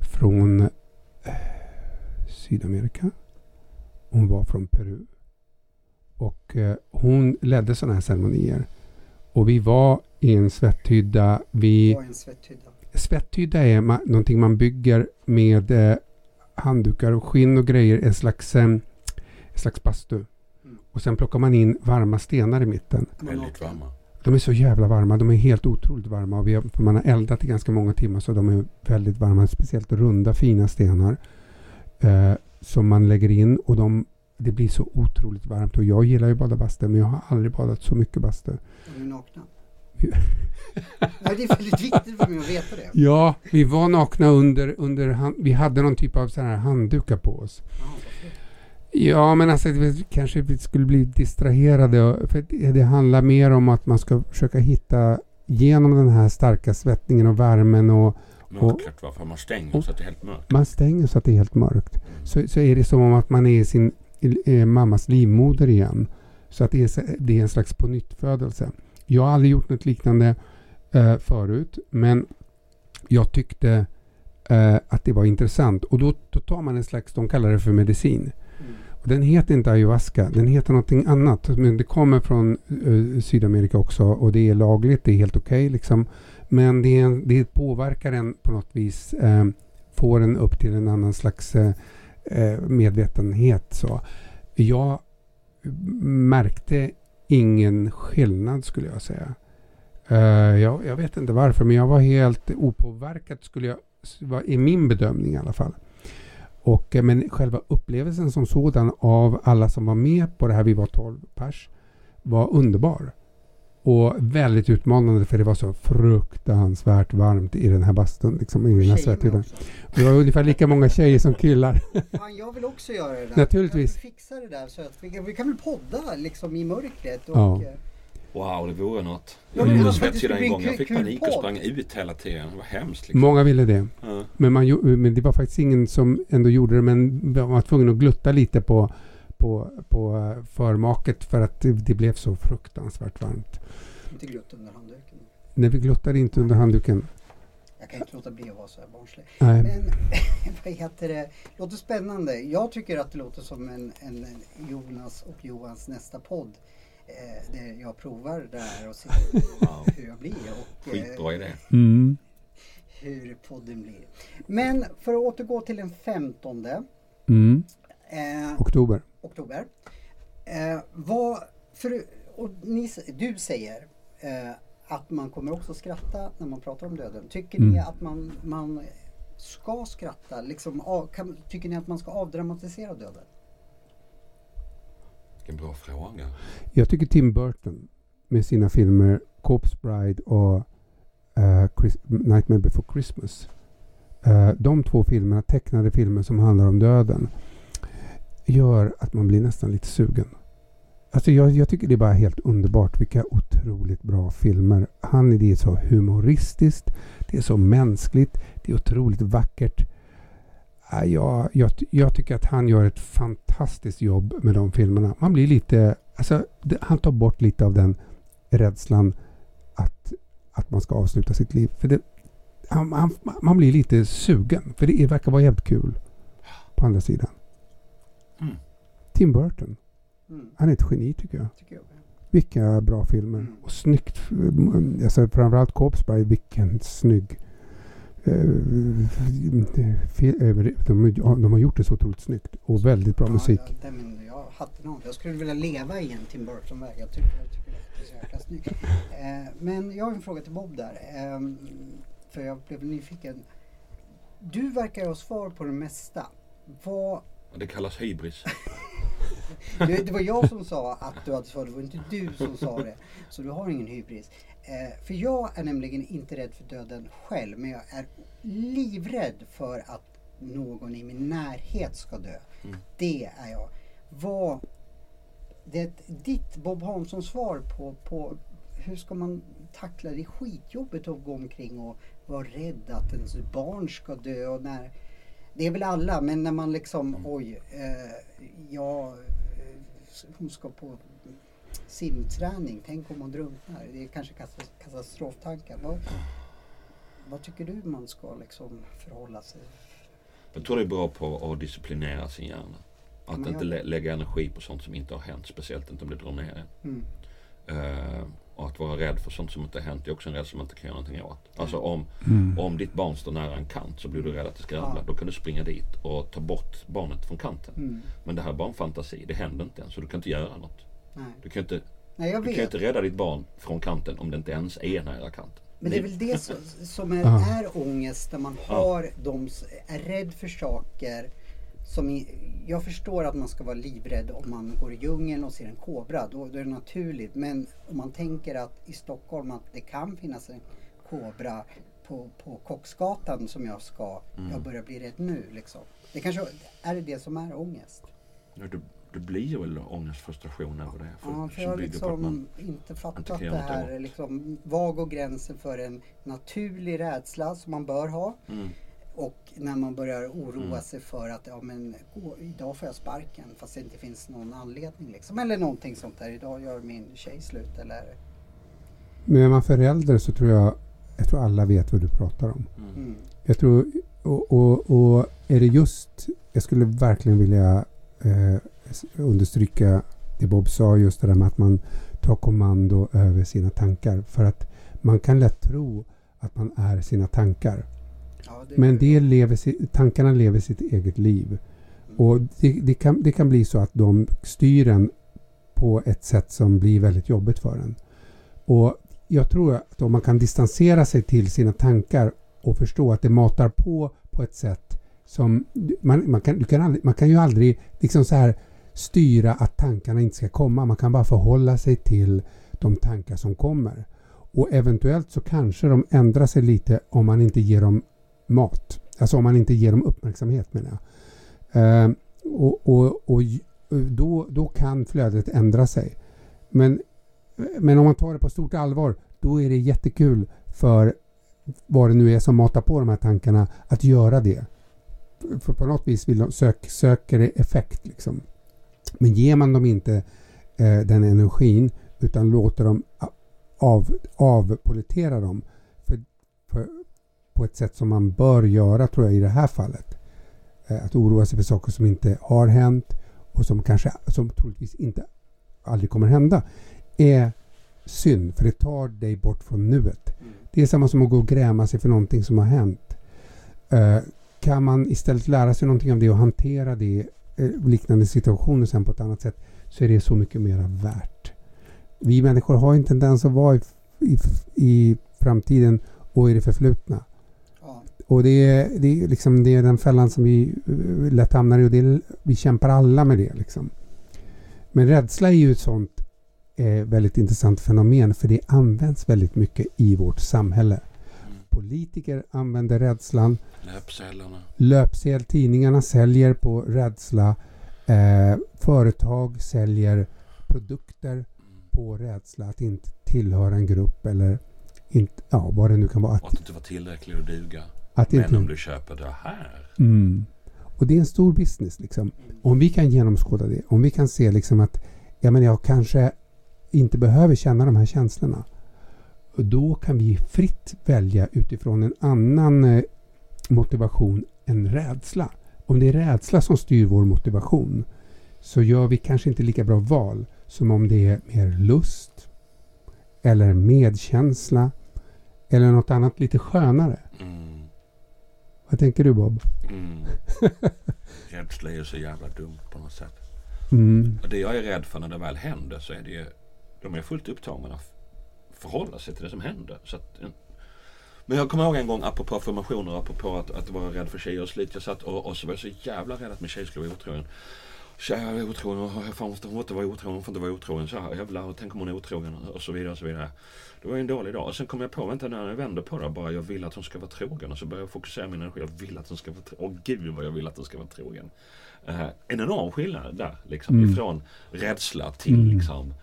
från eh, Sydamerika. Hon var från Peru. Och eh, hon ledde sådana här ceremonier. Och vi var i en svetthydda. Vi, var en svetthydda. Svetthydda är ma- någonting man bygger med eh, handdukar och skinn och grejer. En slags, eh, en slags bastu. Mm. Och sen plockar man in varma stenar i mitten. Väldigt varma. De är så jävla varma. De är helt otroligt varma. Och vi har, för man har eldat i ganska många timmar så de är väldigt varma. Speciellt runda fina stenar. Eh, som man lägger in och de, det blir så otroligt varmt. Och jag gillar ju att bada bastu men jag har aldrig badat så mycket bastu. Är ni nakna? ja, det är väldigt viktigt för mig att veta det. Ja, vi var nakna under, under hand, vi hade någon typ av så här handdukar på oss. Ja, varför? Ja, men alltså det, kanske vi skulle bli distraherade. För det, det handlar mer om att man ska försöka hitta genom den här starka svettningen och värmen och Mörkret va? För man stänger så att det är helt mörkt. man stänger så att det är helt mörkt. Mm. Så, så är det som om att man är i sin mammas livmoder igen. Så att det är, det är en slags pånyttfödelse. Jag har aldrig gjort något liknande eh, förut, men jag tyckte eh, att det var intressant. Och då, då tar man en slags, de kallar det för medicin. Mm. Och Den heter inte ayahuasca, den heter någonting annat. Men det kommer från eh, Sydamerika också och det är lagligt, det är helt okej liksom. Men det, är det påverkar en på något vis, eh, får en upp till en annan slags eh, Eh, medvetenhet. Så. Jag märkte ingen skillnad skulle jag säga. Eh, jag, jag vet inte varför, men jag var helt opåverkad skulle jag, i min bedömning i alla fall. Och, eh, men själva upplevelsen som sådan av alla som var med på det här, vi var 12 pers, var underbar. Och väldigt utmanande för det var så fruktansvärt varmt i den här bastun. Liksom, i den här. Det var ungefär lika många tjejer som killar. Fan, jag vill också göra det där. Naturligtvis. Jag vill fixa det där så att vi, vi kan väl podda liksom i mörkret. Och, Ja. eh, Wow, det vore något. Ja, Jag men gjorde det var faktiskt svetsida bli en en gång. Jag fick panik och sprang ut hela tiden. Det var hemskt. Liksom. Många ville det. Ja. Men, man, men det var faktiskt ingen som ändå gjorde det. Men man var tvungen att glutta lite på, på, på eh, förmaket för att det, det blev så fruktansvärt varmt. Inte glutt under handduken. När vi gluttade inte under handduken. Jag kan inte låta bli att vara så här barnslig. Nej. Men vad heter det? Låter spännande. Jag tycker att det låter som en, en Jonas och Johans nästa podd. Eh, där jag provar det här och ser Wow. hur jag blir och eh, Skitbra idé. Mm. hur podden blir. Men för att återgå till den 15 Mm. eh, Oktober. oktober. Eh, vad, för, och ni, du säger att man kommer också skratta när man pratar om döden. Tycker ni Mm. att man, man ska skratta? Liksom, av, kan, tycker ni att man ska avdramatisera döden? Vilken bra fråga. Jag tycker Tim Burton med sina filmer Corpse Bride och eh, Chris- Nightmare Before Christmas. eh, de två filmerna, tecknade filmer som handlar om döden, gör att man blir nästan lite sugen. Alltså jag, jag tycker det är bara helt underbart. Vilka otroligt bra filmer. Han är det är så humoristiskt, det är så mänskligt, det är otroligt vackert. Ja, Jag, jag, jag tycker att han gör ett fantastiskt jobb med de filmerna. Man blir lite, alltså, det, han tar bort lite av den rädslan att, att man ska avsluta sitt liv. För det, han, han, man blir lite sugen, för det verkar vara jävligt kul. På andra sidan. Mm. Tim Burton, Mm, han är ett geni tycker jag. tycker jag. Vilka bra filmer. Mm. Och snyggt. mm, Alltså framförallt Bride, vilken snygg. eh, eh, De, de har gjort det så otroligt snyggt. Och väldigt bra musik. Ja, ja, men jag hatten av. Jag skulle vilja leva i en Tim Burton-väg. Jag tycker, jag tycker det är så jäkla snyggt. Eh, men jag har en fråga till Bob där. Eh, för jag blev nyfiken. Du verkar ha svar på det mesta. Vad Det kallas hybris. Det, det var jag som sa att du hade svar, det var inte du som sa det. Så du har ingen hybris. Eh, för jag är nämligen inte rädd för döden själv, men jag är livrädd för att någon i min närhet ska dö. Mm. Det är jag. Vad... Det, ditt Bob Hanssons svar på, på hur ska man tackla det skitjobbet att gå omkring och vara rädd att ens barn ska dö och när det är väl alla, men när man liksom, oj, eh, ja, eh, hon ska på simträning, tänk om hon drunknar. Det är kanske katas- katastroftankar. Vad, vad tycker du man ska liksom förhålla sig? Jag tror det är bra på att disciplinera sin hjärna. Att Men inte jag- lä- lägga energi på sånt som inte har hänt. Speciellt inte om det drar ner en. Mm. Eh, och att vara rädd för sånt som inte har hänt är också en rädsla som man inte kan göra någonting åt. Alltså om, Mm. om ditt barn står nära en kant så blir du rädd att det ska ramla. Ja. Då kan du springa dit och ta bort barnet från kanten. Mm. Men det här är bara en fantasi. Det händer inte än. Så du kan inte göra något. Nej. Du kan inte, Nej, jag du kan inte rädda ditt barn från kanten om det inte ens är nära kanten. Men det är väl det som, som är, Ja. är ångest, när man Ja. har de, s- är rädd för saker som jag förstår att man ska vara livrädd om man går i djungeln och ser en kobra, då, då är det naturligt. Men om man tänker att i Stockholm att det kan finnas en kobra på, på Kocksgatan som jag ska, Mm. jag börjar bli rädd nu liksom. Det kanske är det det som är ångest. Ja, du, du blir väl ångest, frustration över det. För, Ja, för jag har liksom inte inte fattat kan det här. Liksom, var går gränsen för en naturlig rädsla som man bör ha? mm, Och när man börjar oroa Mm. sig för att ja, men, gå, idag får jag sparken fast det inte finns någon anledning. Liksom. Eller någonting sånt där. Idag gör min tjej slut. Eller, Men är man förälder så tror jag, jag tror alla vet vad du pratar om. mm. mm. Jag tror, och, och, och är det just, jag skulle verkligen vilja eh, understryka det Bob sa, just det där med att man tar kommando över sina tankar. För att man kan lätt tro att man är sina tankar. Men det lever, tankarna lever sitt eget liv. Och det, det, kan, det kan bli så att de styr en på ett sätt som blir väldigt jobbigt för en. Och jag tror att om man kan distansera sig till sina tankar och förstå att det matar på på ett sätt som man, man, kan, du kan aldrig, man kan ju aldrig liksom så här styra att tankarna inte ska komma. Man kan bara förhålla sig till de tankar som kommer. Och eventuellt så kanske de ändrar sig lite om man inte ger dem mat. Alltså om man inte ger dem uppmärksamhet menar jag. Eh, och, och, och då, då kan flödet ändra sig. Men, men om man tar det på stort allvar då är det jättekul för vad det nu är som matar på de här tankarna att göra det. För på något vis vill de sök, söker det effekt. Liksom. Men ger man dem inte eh, den energin utan låter dem av, avpolitera dem för, för, på ett sätt som man bör göra tror jag i det här fallet. Eh, att oroa sig för saker som inte har hänt och som kanske som troligtvis inte aldrig kommer hända är synd för det tar dig bort från nuet. Mm. Det är samma som att gå och gräma sig för någonting som har hänt. Uh, kan man istället lära sig någonting av det och hantera det uh, liknande situationer sen på ett annat sätt så är det så mycket mer värt. Vi människor har en tendens att vara i, i, i framtiden och i det förflutna. Och det är, det, är liksom, det är den fällan som vi uh, lätt hamnar i och det, vi kämpar alla med det. Liksom. Men rädsla är ju ett sånt eh, väldigt intressant fenomen för det används väldigt mycket i vårt samhälle. Mm. Politiker använder rädslan. Löpsedlarna. Löpsedel, tidningarna säljer på rädsla. Eh, företag säljer produkter mm. på rädsla att inte tillhöra en grupp eller inte, ja, vad det nu kan vara. Att, att inte vara tillräcklig att duga. Att Men inte, om du köper det här. Mm. Och det är en stor business. Liksom. Om vi kan genomskåda det, om vi kan se liksom att ja, men jag kanske inte behöver känna de här känslorna. då kan vi fritt välja utifrån en annan eh, motivation än rädsla. Om det är rädsla som styr vår motivation så gör vi kanske inte lika bra val som om det är mer lust eller medkänsla eller något annat lite skönare. Mm. Vad tänker du Bob? Mm. Rädsla är ju så jävla dumt på något sätt. Mm. Och det jag är rädd för när det väl händer så är det ju de är fullt upptagna att förhålla sig till det som händer. Så att, men jag kommer ihåg en gång apropå formationer, apropå att, att vara rädd för tjejer och slit. Jag satt och, och så var jag så jävla rädd att min tjej skulle vara otrogen. Tjejer är otrogen, fan måste hon inte vara otrogen, hon får inte vara otrogen. Så här, jävlar, tänk om hon är otrogen och så vidare och så vidare. Det var ju en dålig dag. Och sen kom jag på, vänta när jag vänder på det, bara jag vill att hon ska vara trogen. Och så började jag fokusera min energi, jag vill att hon ska vara trogen. Åh gud vad jag vill att hon ska vara trogen. Uh, en enorm skillnad där, liksom. Mm. Ifrån rädsla till mm. liksom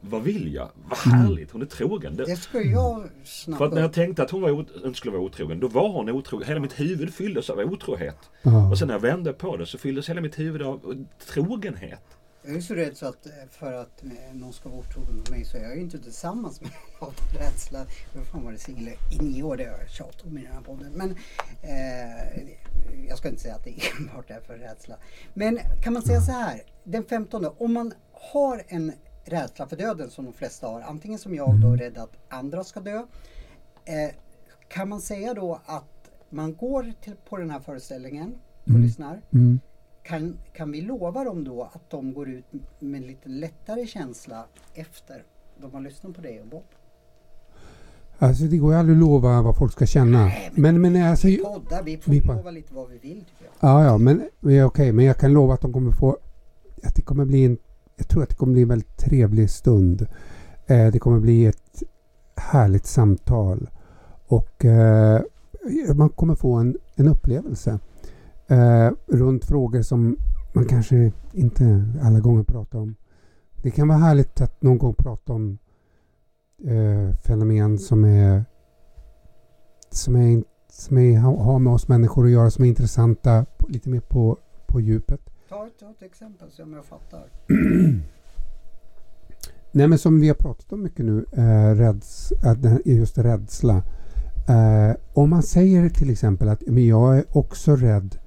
vad vill jag? Vad mm. härligt, hon är trogen. Det, det ska jag snabbt För att när jag tänkte att hon var inte skulle vara otrogen, då var hon otrogen. Hela mitt huvud fylldes av otrohet. Ja. Och sen när jag vände på det så fylldes hela mitt huvud av trogenhet. Jag är så rädd så att eh, för att någon ska vara otrogen mot mig så är jag ju inte tillsammans med någon av rädsla. Hur fan var det singel i nio år, det har jag tjatat om i den här podden. Men eh, jag ska inte säga att det enbart är för rädsla. Men kan man säga så här, den 15 om man har en rädsla för döden som de flesta har, antingen som jag då, mm. rädd att andra ska dö. Eh, kan man säga då att man går till, på den här föreställningen och mm. lyssnar. Mm. Kan, kan vi lova dem då att de går ut med en lite lättare känsla efter de har lyssnat på dig och Bob? Alltså det går ju aldrig att lova vad folk ska känna. Nej, men, men, men alltså, vi poddar, vi får vi lova lite vad vi vill. Ja, ja, men okej, okay, men jag kan lova att de kommer få att det kommer bli en jag tror att det kommer bli en väldigt trevlig stund. Eh, det kommer bli ett härligt samtal och eh, man kommer få en, en upplevelse eh, runt frågor som man kanske inte alla gånger pratar om. Det kan vara härligt att någon gång prata om eh, fenomen som är som, är, som är, har med oss människor att göra, som är intressanta lite mer på, på djupet. Ta ett, ta ett exempel så jag fattar. Nej men som vi har pratat om mycket nu, eh, räds, just rädsla. Eh, om man säger till exempel att men jag är också rädd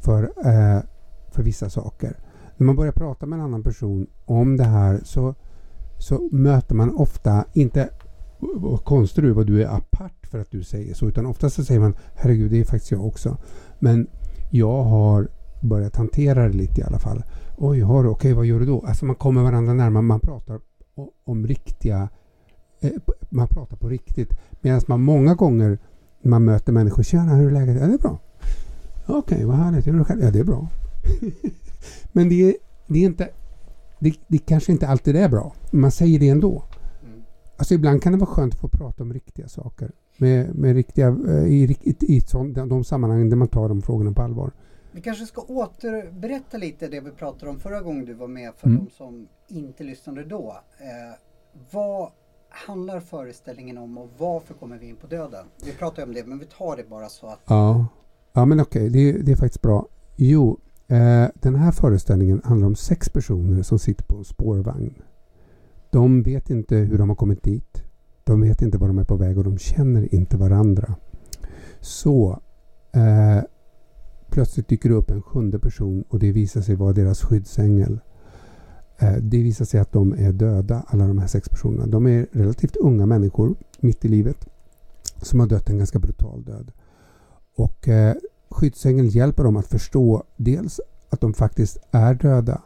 för, eh, för vissa saker. När man börjar prata med en annan person om det här så, så möter man ofta, inte vad konstig du vad du är apart för att du säger så, utan ofta så säger man herregud det är faktiskt jag också. Men jag har börjat hantera det lite i alla fall. Oj, har du? Okej, vad gör du då? Alltså man kommer varandra närmare, man pratar om riktiga... Eh, man pratar på riktigt. Medan man många gånger när man möter människor, tjena hur är läget? Ja, det är bra. Okej, okay, vad härligt. Hur är det själv? Ja, det är bra. Men det är, det är inte... Det, det kanske inte alltid är bra. Man säger det ändå. Mm. Alltså ibland kan det vara skönt att få prata om riktiga saker. Med, med riktiga, eh, i, i, i ett sånt, de sammanhang där man tar de frågorna på allvar. Vi kanske ska återberätta lite det vi pratade om förra gången du var med för Mm. de som inte lyssnade då. Eh, vad handlar föreställningen om och varför kommer vi in på döden? Vi pratar ju om det men vi tar det bara så att Ja, ja men okej, det, det är faktiskt bra. Jo, eh, den här föreställningen handlar om sex personer som sitter på en spårvagn. De vet inte hur de har kommit dit. De vet inte var de är på väg och de känner inte varandra. Så eh, plötsligt dyker det upp en sjunde person och det visar sig vara deras skyddsängel. Eh, det visar sig att de är döda, alla de här sex personerna. De är relativt unga människor, mitt i livet, som har dött en ganska brutal död. Och eh, skyddsängeln hjälper dem att förstå dels att de faktiskt är döda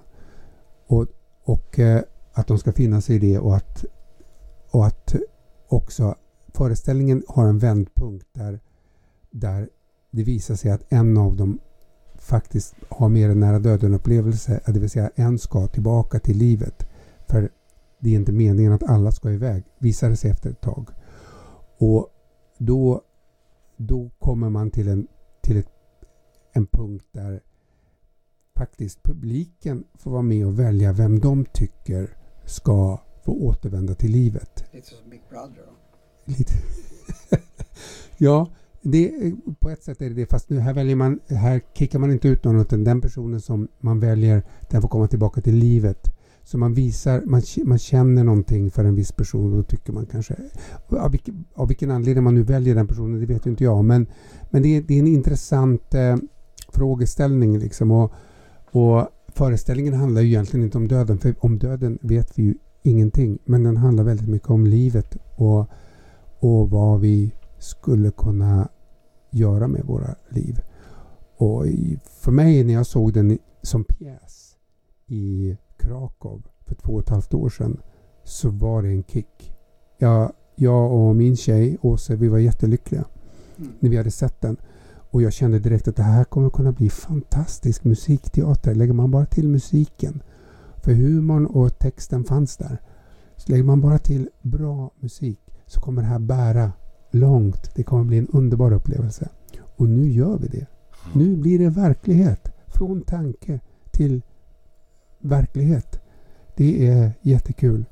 och, och eh, att de ska finna sig i det och att, och att också föreställningen har en vändpunkt där, där det visar sig att en av dem faktiskt har mer en nära döden upplevelse, det vill säga en ska tillbaka till livet. För det är inte meningen att alla ska iväg, visar det sig efter ett tag. Och då, då kommer man till, en, till ett, en punkt där faktiskt publiken får vara med och välja vem de tycker ska få återvända till livet. lite som Big Brother. Då. Lite. ja, det, eh, på ett sätt är det det. Fast nu här väljer man, här kickar man inte ut någon utan den personen som man väljer den får komma tillbaka till livet. Så man visar, man, man känner någonting för en viss person och då tycker man kanske, av vilken, av vilken anledning man nu väljer den personen det vet ju inte jag men, men det, är, det är en intressant eh, frågeställning liksom och, och föreställningen handlar ju egentligen inte om döden för om döden vet vi ju ingenting men den handlar väldigt mycket om livet och, och vad vi skulle kunna göra med våra liv. Och för mig när jag såg den som pjäs i Krakow för två och ett halvt år sedan så var det en kick. Jag, jag och min tjej Åse, vi var jättelyckliga Mm. när vi hade sett den. Och jag kände direkt att det här kommer kunna bli fantastisk musikteater. Lägger man bara till musiken. För humorn och texten fanns där. Så lägger man bara till bra musik så kommer det här bära långt. Det kommer bli en underbar upplevelse. Och nu gör vi det. Nu blir det verklighet. Från tanke till verklighet. Det är jättekul.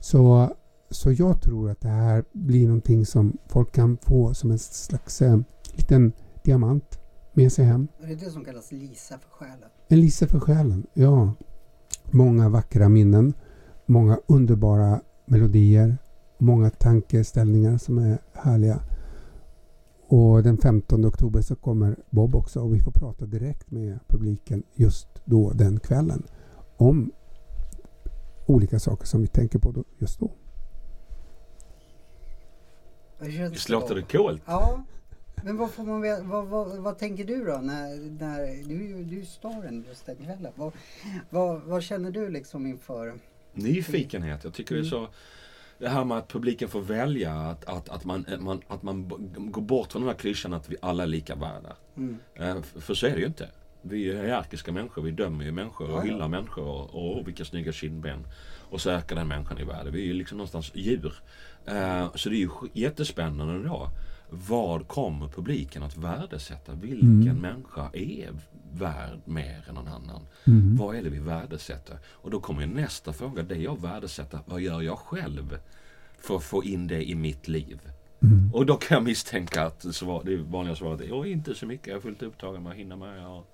Så, så jag tror att det här blir någonting som folk kan få som en slags eh, liten diamant med sig hem. Är det det som kallas Lisa för själen? En Lisa för själen, ja. Många vackra minnen, många underbara melodier, många tankeställningar som är härliga. Och den 15 oktober så kommer Bob också och vi får prata direkt med publiken just då den kvällen om olika saker som vi tänker på då, just då. Visst låter det coolt? Ja. Men vad, får man, vad, vad, vad tänker du då? När, när, du, är ju- du är ju staren just den kvällen. Vad, vad, vad känner du liksom inför? Nyfikenhet. Jag tycker det är så... Det här med att publiken får välja, att, att, att, man, man, att man går bort från den här klyschan att vi alla är lika värda. Mm. Eh, För så är det ju inte. Vi är hierarkiska människor, vi dömer ju människor och Ja, ja. hyllar människor och, och vilka snygga kindben. Och så ökar den människan i värde. Vi är ju liksom någonstans djur. Eh, Så det är ju jättespännande då. Vad kommer publiken att värdesätta? Vilken Mm. människa är värd mer än någon annan? Mm. Vad är det vi värdesätter? Och då kommer ju nästa fråga. Det jag värdesätter, vad gör jag själv för att få in det i mitt liv? Mm. Och då kan jag misstänka att svar, det vanliga svaret är "Åh, inte så mycket. Jag är fullt upptagen med att hinna med att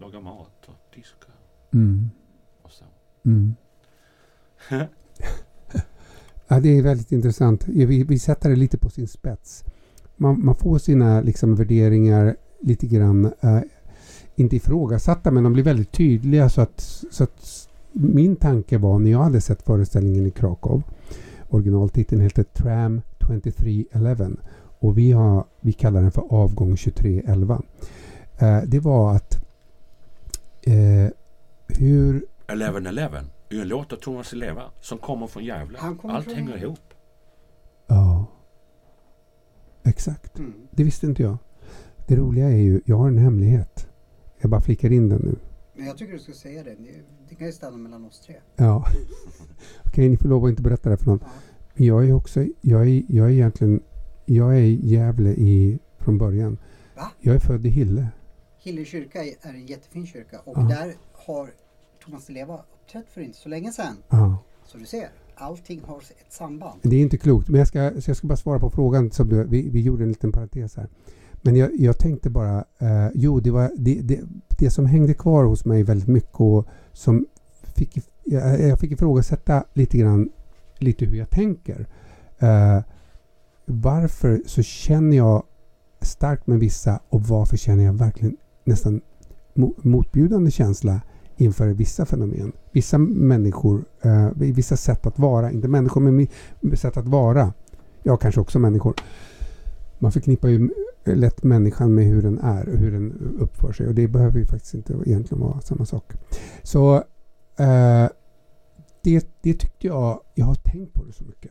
laga mat och diska Mm. och så. Mm. Ja, det är väldigt intressant. Vi, vi sätter det lite på sin spets. Man, man får sina liksom, värderingar lite grann, eh, inte ifrågasatta, men de blir väldigt tydliga. Så att, så att min tanke var när jag hade sett föreställningen i Krakow, originaltiteln heter Tram 2311 och vi, har, vi kallar den för Avgång 2311. Eh, det var att eh, hur 1111 är en låt av Thomas Di Leva som kommer från Gävle. Kommer Allt från hänger ihop. Ja, exakt. Mm. Det visste inte jag. Det roliga är ju, jag har en hemlighet. Jag bara flickar in den nu. Men jag tycker du ska säga det. Det, kan ju stanna mellan oss tre. Ja. Okej, ni får lov att inte berätta det för någon. Ja. Jag är också, jag är, jag är egentligen, jag är Gävle i, från början. Va? Jag är född i Hille. Hille kyrka är en jättefin kyrka och Ja. där har Thomas Leva uppträtt för inte så länge sedan. Ja. Så du ser, allting har ett samband. Det är inte klokt, men jag ska, så jag ska bara svara på frågan. Som du, vi, vi gjorde en liten parentes här. Men jag, jag tänkte bara, eh, jo, det, var, det, det, det som hängde kvar hos mig väldigt mycket och som fick, jag, jag fick ifrågasätta lite grann lite hur jag tänker. Eh, varför så känner jag starkt med vissa och varför känner jag verkligen nästan motbjudande känsla inför vissa fenomen. Vissa människor, eh, vissa sätt att vara, inte människor men sätt att vara. Jag kanske också människor. Man förknippar ju lätt människan med hur den är och hur den uppför sig och det behöver ju faktiskt inte egentligen vara samma sak. Så eh, det, det tyckte jag, jag har tänkt på det så mycket.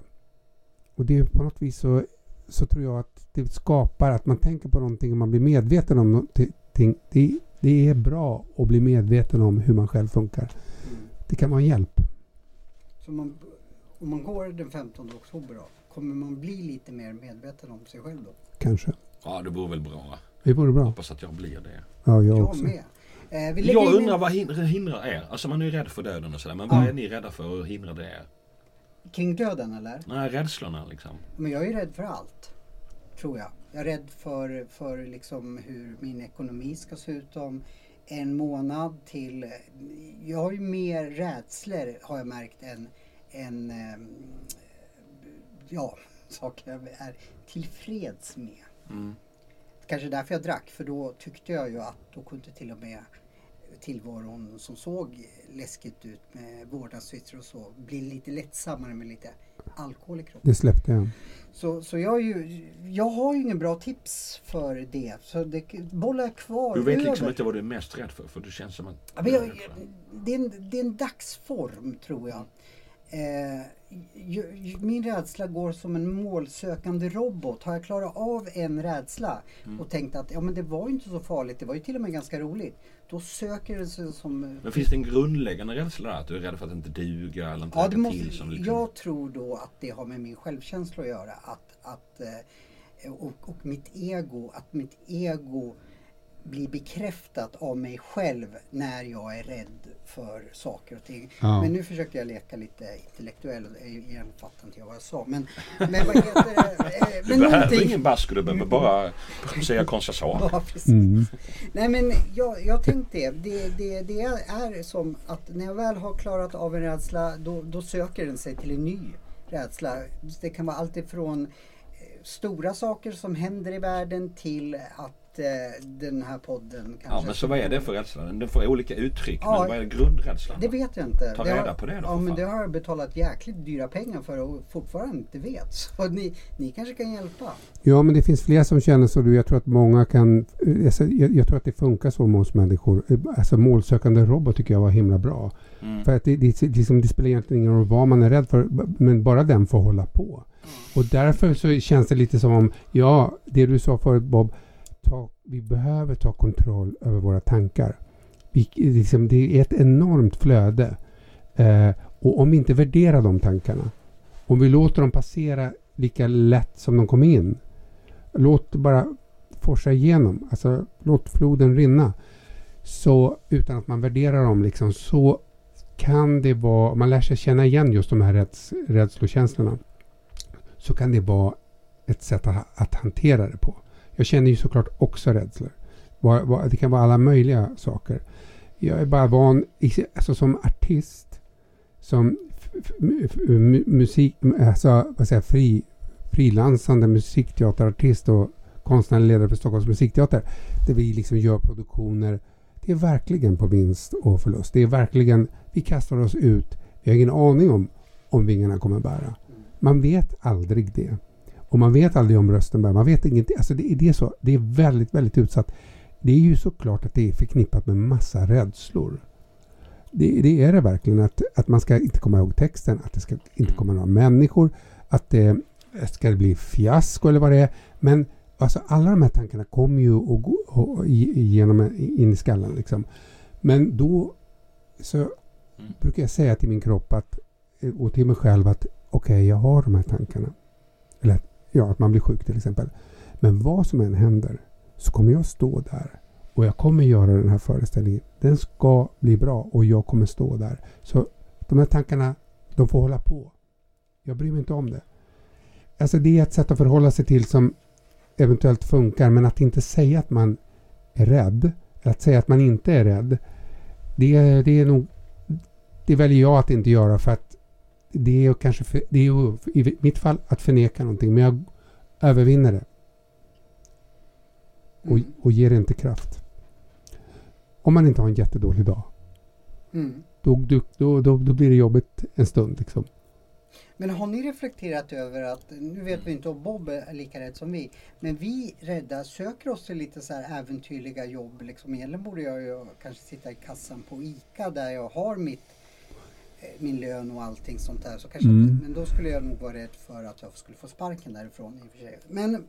Och det på något vis så, så tror jag att det skapar att man tänker på någonting och man blir medveten om någonting. Det, det är bra att bli medveten om hur man själv funkar. Det kan vara en hjälp. Man, om man går den 15 oktober då, kommer man bli lite mer medveten om sig själv då? Kanske. Ja, det vore väl bra. Det vore bra. Hoppas att jag blir det. Ja, jag Jag också. med. Eh, Jag in undrar vad hindrar, hindrar er? Alltså man är ju rädd för döden och sådär. Men vad Ja. är ni rädda för och hindrar det er? Kring döden eller? Nej, rädslorna liksom. Men jag är rädd för allt. Tror jag. Jag är rädd för, för liksom hur min ekonomi ska se ut om en månad till... Jag har ju mer rädslor har jag märkt än, än ehm, ja, saker jag är tillfreds med. Mm. Kanske därför jag drack, för då tyckte jag ju att då kunde till och med tillvaron som såg läskigt ut med vårdnadstvister och så bli lite lättsammare med lite alkohol i kroppen. Det släppte jag. Så, så jag, ju, jag har ju ingen bra tips för det. Så det bollar jag kvar Du vet liksom inte vad du är mest rädd för. För det känns som att... Ja, men jag, det, är en, det är en dagsform tror jag. Eh, ju, ju, min rädsla går som en målsökande robot. Har jag klarat av en rädsla Mm. och tänkt att ja, men det var ju inte så farligt, det var ju till och med ganska roligt. Då söker det sig som... Men finns det en grundläggande rädsla där? Att du är rädd för att inte duga eller inte Ja, det måste, till som du jag tror då att det har med min självkänsla att göra. Att, att, eh, och, och mitt ego, att mitt ego blir bekräftat av mig själv när jag är rädd för saker och ting. Ja. Men nu försökte jag leka lite intellektuell och igen fattar inte jag vad jag sa. Men, men vad heter det? Eh, Du Men behöver någonting- ingen basker, du behöver bara säga konstiga saker. Ja. Mm. Nej men jag, jag tänkte det. Det, det. det är som att när jag väl har klarat av en rädsla då, då söker den sig till en ny rädsla. Det kan vara allt ifrån eh, stora saker som händer i världen till att eh, den här podden kanske... Ja, men så vad är det för rädsla? Den får olika uttryck. Ja. Men vad är grundrädslan? Det vet jag inte. Ta Det har- reda på det då, Ja men fan. det har jag betalat jäkligt dyra pengar för och fortfarande inte vet. Så ni, ni kanske kan hjälpa? Ja, men det finns fler som känner så. Du, Jag tror att många kan... alltså, Jag, jag tror att det funkar så med oss människor. Alltså målsökande robot tycker jag var himla bra. Mm. För att det, det, det, liksom, det spelar egentligen ingen roll vad man är rädd för, men bara den får hålla på. Och därför så känns det lite som om, ja, det du sa förut Bob, ta, vi behöver ta kontroll över våra tankar. Vi, liksom, det är ett enormt flöde. Eh, och om vi inte värderar de tankarna, om vi låter dem passera lika lätt som de kom in, låt det bara forsa igenom, alltså låt floden rinna. Så utan att man värderar dem liksom, så kan det vara, om man lär sig känna igen just de här räds, rädslokänslorna, så kan det vara ett sätt att, att hantera det på. Jag känner ju såklart också rädslor. Det kan vara alla möjliga saker. Jag är bara van, alltså som artist, som musik, alltså vad säger fri, frilansande musikteaterartist och konstnärlig ledare för Stockholms musikteater, där vi liksom gör produktioner. Det är verkligen på vinst och förlust. Det är verkligen, vi kastar oss ut. Vi har ingen aning om om vingarna kommer bära. Man vet aldrig det. Och man vet aldrig om rösten bär. Man vet ingenting. Alltså det, är- det, är så, det är väldigt, väldigt utsatt. Det är ju såklart att det är förknippat med massa rädslor. Det, det är det verkligen. Att, att man ska inte komma ihåg texten, att det ska inte komma några människor, att det ska bli fiasko eller vad det är. Men alltså, alla de här tankarna kommer ju och, gå- och, i- in i skallen. Liksom. Men då så brukar jag säga till min kropp att, och till mig själv att okej, jag har de här tankarna. Eller ja, att man blir sjuk till exempel. Men vad som än händer så kommer jag stå där och jag kommer göra den här föreställningen. Den ska bli bra och jag kommer stå där. Så de här tankarna, de får hålla på. Jag bryr mig inte om det. Alltså det är ett sätt att förhålla sig till som eventuellt funkar men att inte säga att man är rädd, eller att säga att man inte är rädd, det, det är nog det väljer jag att inte göra för att det är kanske för, det är i mitt fall att förneka någonting men jag övervinner det och, Mm. och ger det inte kraft. Om man inte har en jättedålig dag Mm. då, då, då, då, blir det jobbigt en stund. Liksom. Men har ni reflekterat över att, nu vet vi inte om Bob är lika rädd som vi, men vi rädda söker oss till lite så här äventyrliga jobb. Liksom. Egentligen borde jag ju kanske sitta i kassan på ICA där jag har mitt, min lön och allting sånt där. Så kanske Mm. men då skulle jag nog vara rädd för att jag skulle få sparken därifrån i och för sig. Men,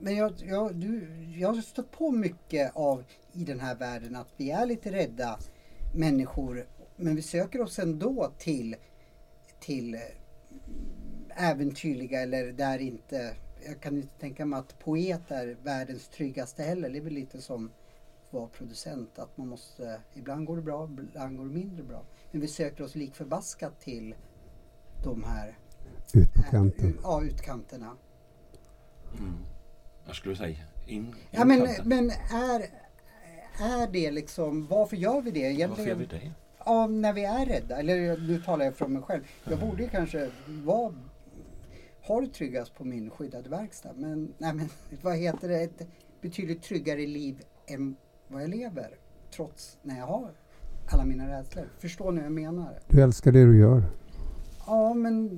men jag, jag, du, jag har stött på mycket av i den här världen att vi är lite rädda människor men vi söker oss ändå till, till eh, äventyrliga eller där inte jag kan inte tänka mig att poet är världens tryggaste heller. Det är väl lite som att vara producent att man måste, ibland går det bra, ibland går det mindre bra. Men vi söker oss lik förbaskat till de här Ut på äh, ja, utkanterna. Mm. Jag skulle säga in, Ja, men, men är, är det liksom, varför gör vi det Varför gör vi egentligen? det? Ja, när vi är rädda. Eller nu talar jag från mig själv. Jag borde ju kanske vara, ha det tryggast på min skyddade verkstad. Men, nej, men vad heter det, ett betydligt tryggare liv än vad jag lever. Trots när jag har alla mina rädslor. Förstår ni vad jag menar? Du älskar det du gör. Ja, men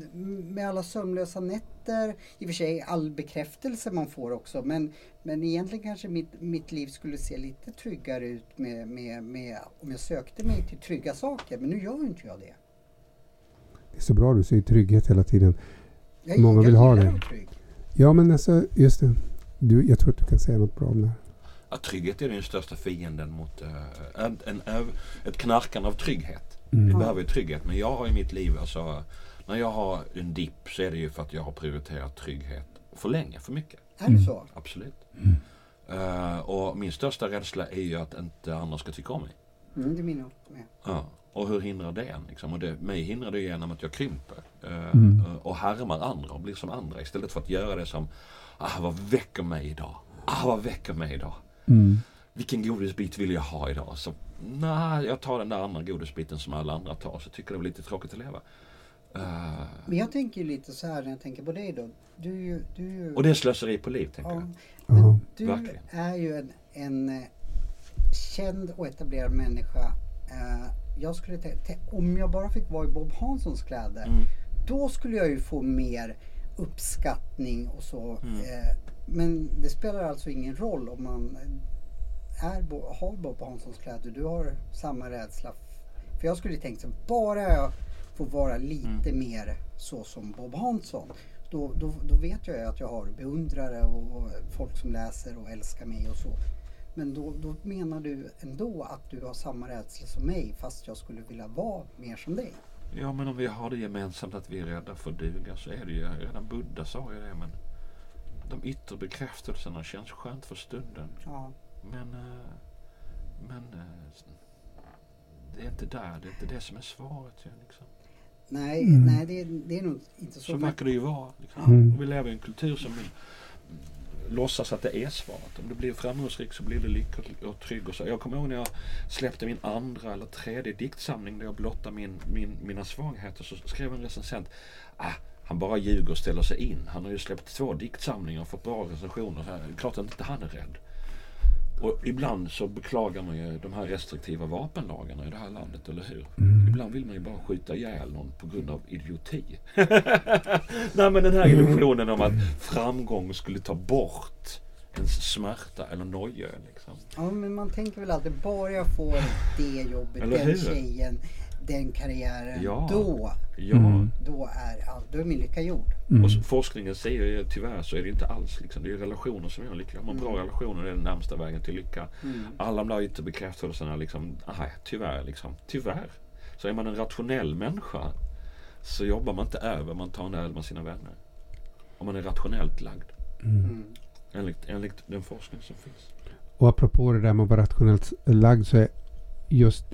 med alla sömnlösa nätter, i och för sig all bekräftelse man får också, men, men egentligen kanske mitt, mitt liv skulle se lite tryggare ut med, med, med, om jag sökte mig till trygga saker, men nu gör inte jag det. Det är så bra du säger trygghet hela tiden. Jag, Många vill jag ha gillar det. trygg. Ja men alltså just det. Du, jag tror att du kan säga något bra om det här. Ja, trygghet är den största fienden mot eh, en, en, ett knarkande av trygghet. Vi Mm. behöver ju trygghet. Men jag har i mitt liv, alltså, när jag har en dipp så är det ju för att jag har prioriterat trygghet för länge, för mycket. Är det så? Absolut. Mm. Eh, och min största rädsla är ju att inte andra ska tycka om mig. Mm, det är min också med. Ja. Och hur hindrar det en? Liksom? Och det, mig hindrar det genom att jag krymper. eh, Mm. Och härmar andra och blir som andra. Istället för att göra det som, ah vad väcker mig idag? Ah vad väcker mig idag? Mm. Vilken godisbit vill jag ha idag? Så nej, jag tar den där andra godisbiten som alla andra tar. Så tycker det är lite tråkigt att leva. Eh, Men jag tänker ju lite så här när jag tänker på dig då. Du. Du och det är slöseri på liv, tänker ja, jag. men du Verkligen. är ju en, en eh, känd och etablerad människa. Eh, jag skulle om jag bara fick vara i Bob Hanssons kläder, Mm. då skulle jag ju få mer uppskattning och så. Mm. Eh, men det spelar alltså ingen roll om man är, har Bob Hanssons kläder. Du har samma rädsla. För jag skulle tänkt så bara jag får vara lite Mm. mer så som Bob Hansson. Då, då, då vet jag att jag har beundrare och, och folk som läser och älskar mig och så. Men då, då menar du ändå att du har samma rädsla som mig fast jag skulle vilja vara mer som dig. Ja, men om vi har det gemensamt att vi är rädda för att duga så är det ju, redan Buddha sa ju det, men de yttre bekräftelserna känns skönt för stunden. Ja. Men, eh, men eh, det är inte där, det är inte det som är svaret. Liksom. Nej, Mm. nej det, det är nog inte så. Så verkar det ju vara. Liksom. Mm. Vi lever i en kultur som låtsas att det är svaret. Om du blir framgångsrik så blir du lycklig och trygg. Och så. Jag kommer ihåg när jag släppte min andra eller tredje diktsamling där jag blottade min, min, mina svagheter så skrev en recensent ah, han bara ljuger och ställer sig in. Han har ju släppt två diktsamlingar och fått bra recensioner. Så här, Klart att inte han är rädd. Och ibland så beklagar man ju de här restriktiva vapenlagarna i det här landet, eller hur? Mm. Ibland vill man ju bara skjuta ihjäl någon på grund av idioti. Nej men den här illusionen om att framgång skulle ta bort ens smärta eller noja liksom. Ja, men man tänker väl alltid bara jag får det jobbet, Eller den hur? tjejen, den karriären. Ja. Då, Ja. Mm. då är, all, då är min lycka gjord. Mm. Och forskningen säger ju tyvärr så är det inte alls liksom. Det är ju relationer som gör lycka. Om man har bra Mm. relationer är den närmsta vägen till lycka. Mm. Alla de där yttre bekräftelserna liksom, nej tyvärr liksom. Tyvärr. Så är man en rationell människa så jobbar man inte över, man tar en öl med sina vänner. Om man är rationellt lagd. Mm. Enligt, enligt den forskning som finns. Och apropå det där med att vara rationellt lagd så är just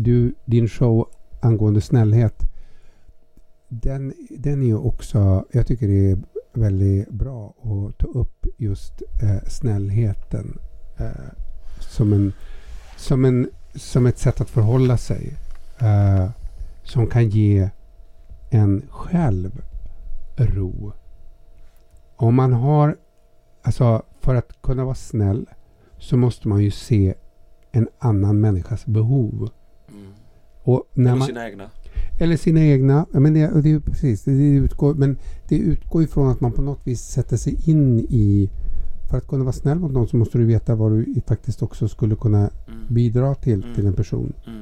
du, din show angående snällhet. Den, den är ju också, jag tycker det är väldigt bra att ta upp just eh, snällheten eh, som, en, som, en, som ett sätt att förhålla sig. Eh, som kan ge en själv ro. Om man har, alltså för att kunna vara snäll så måste man ju se en annan människas behov. Mm. Och när Eller man, sina egna. eller sina egna. Men det, det precis, det, det utgår, men det utgår ifrån att man på något vis sätter sig in i... För att kunna vara snäll mot någon så måste du veta vad du faktiskt också skulle kunna Mm. bidra till, Mm. till en person. Mm.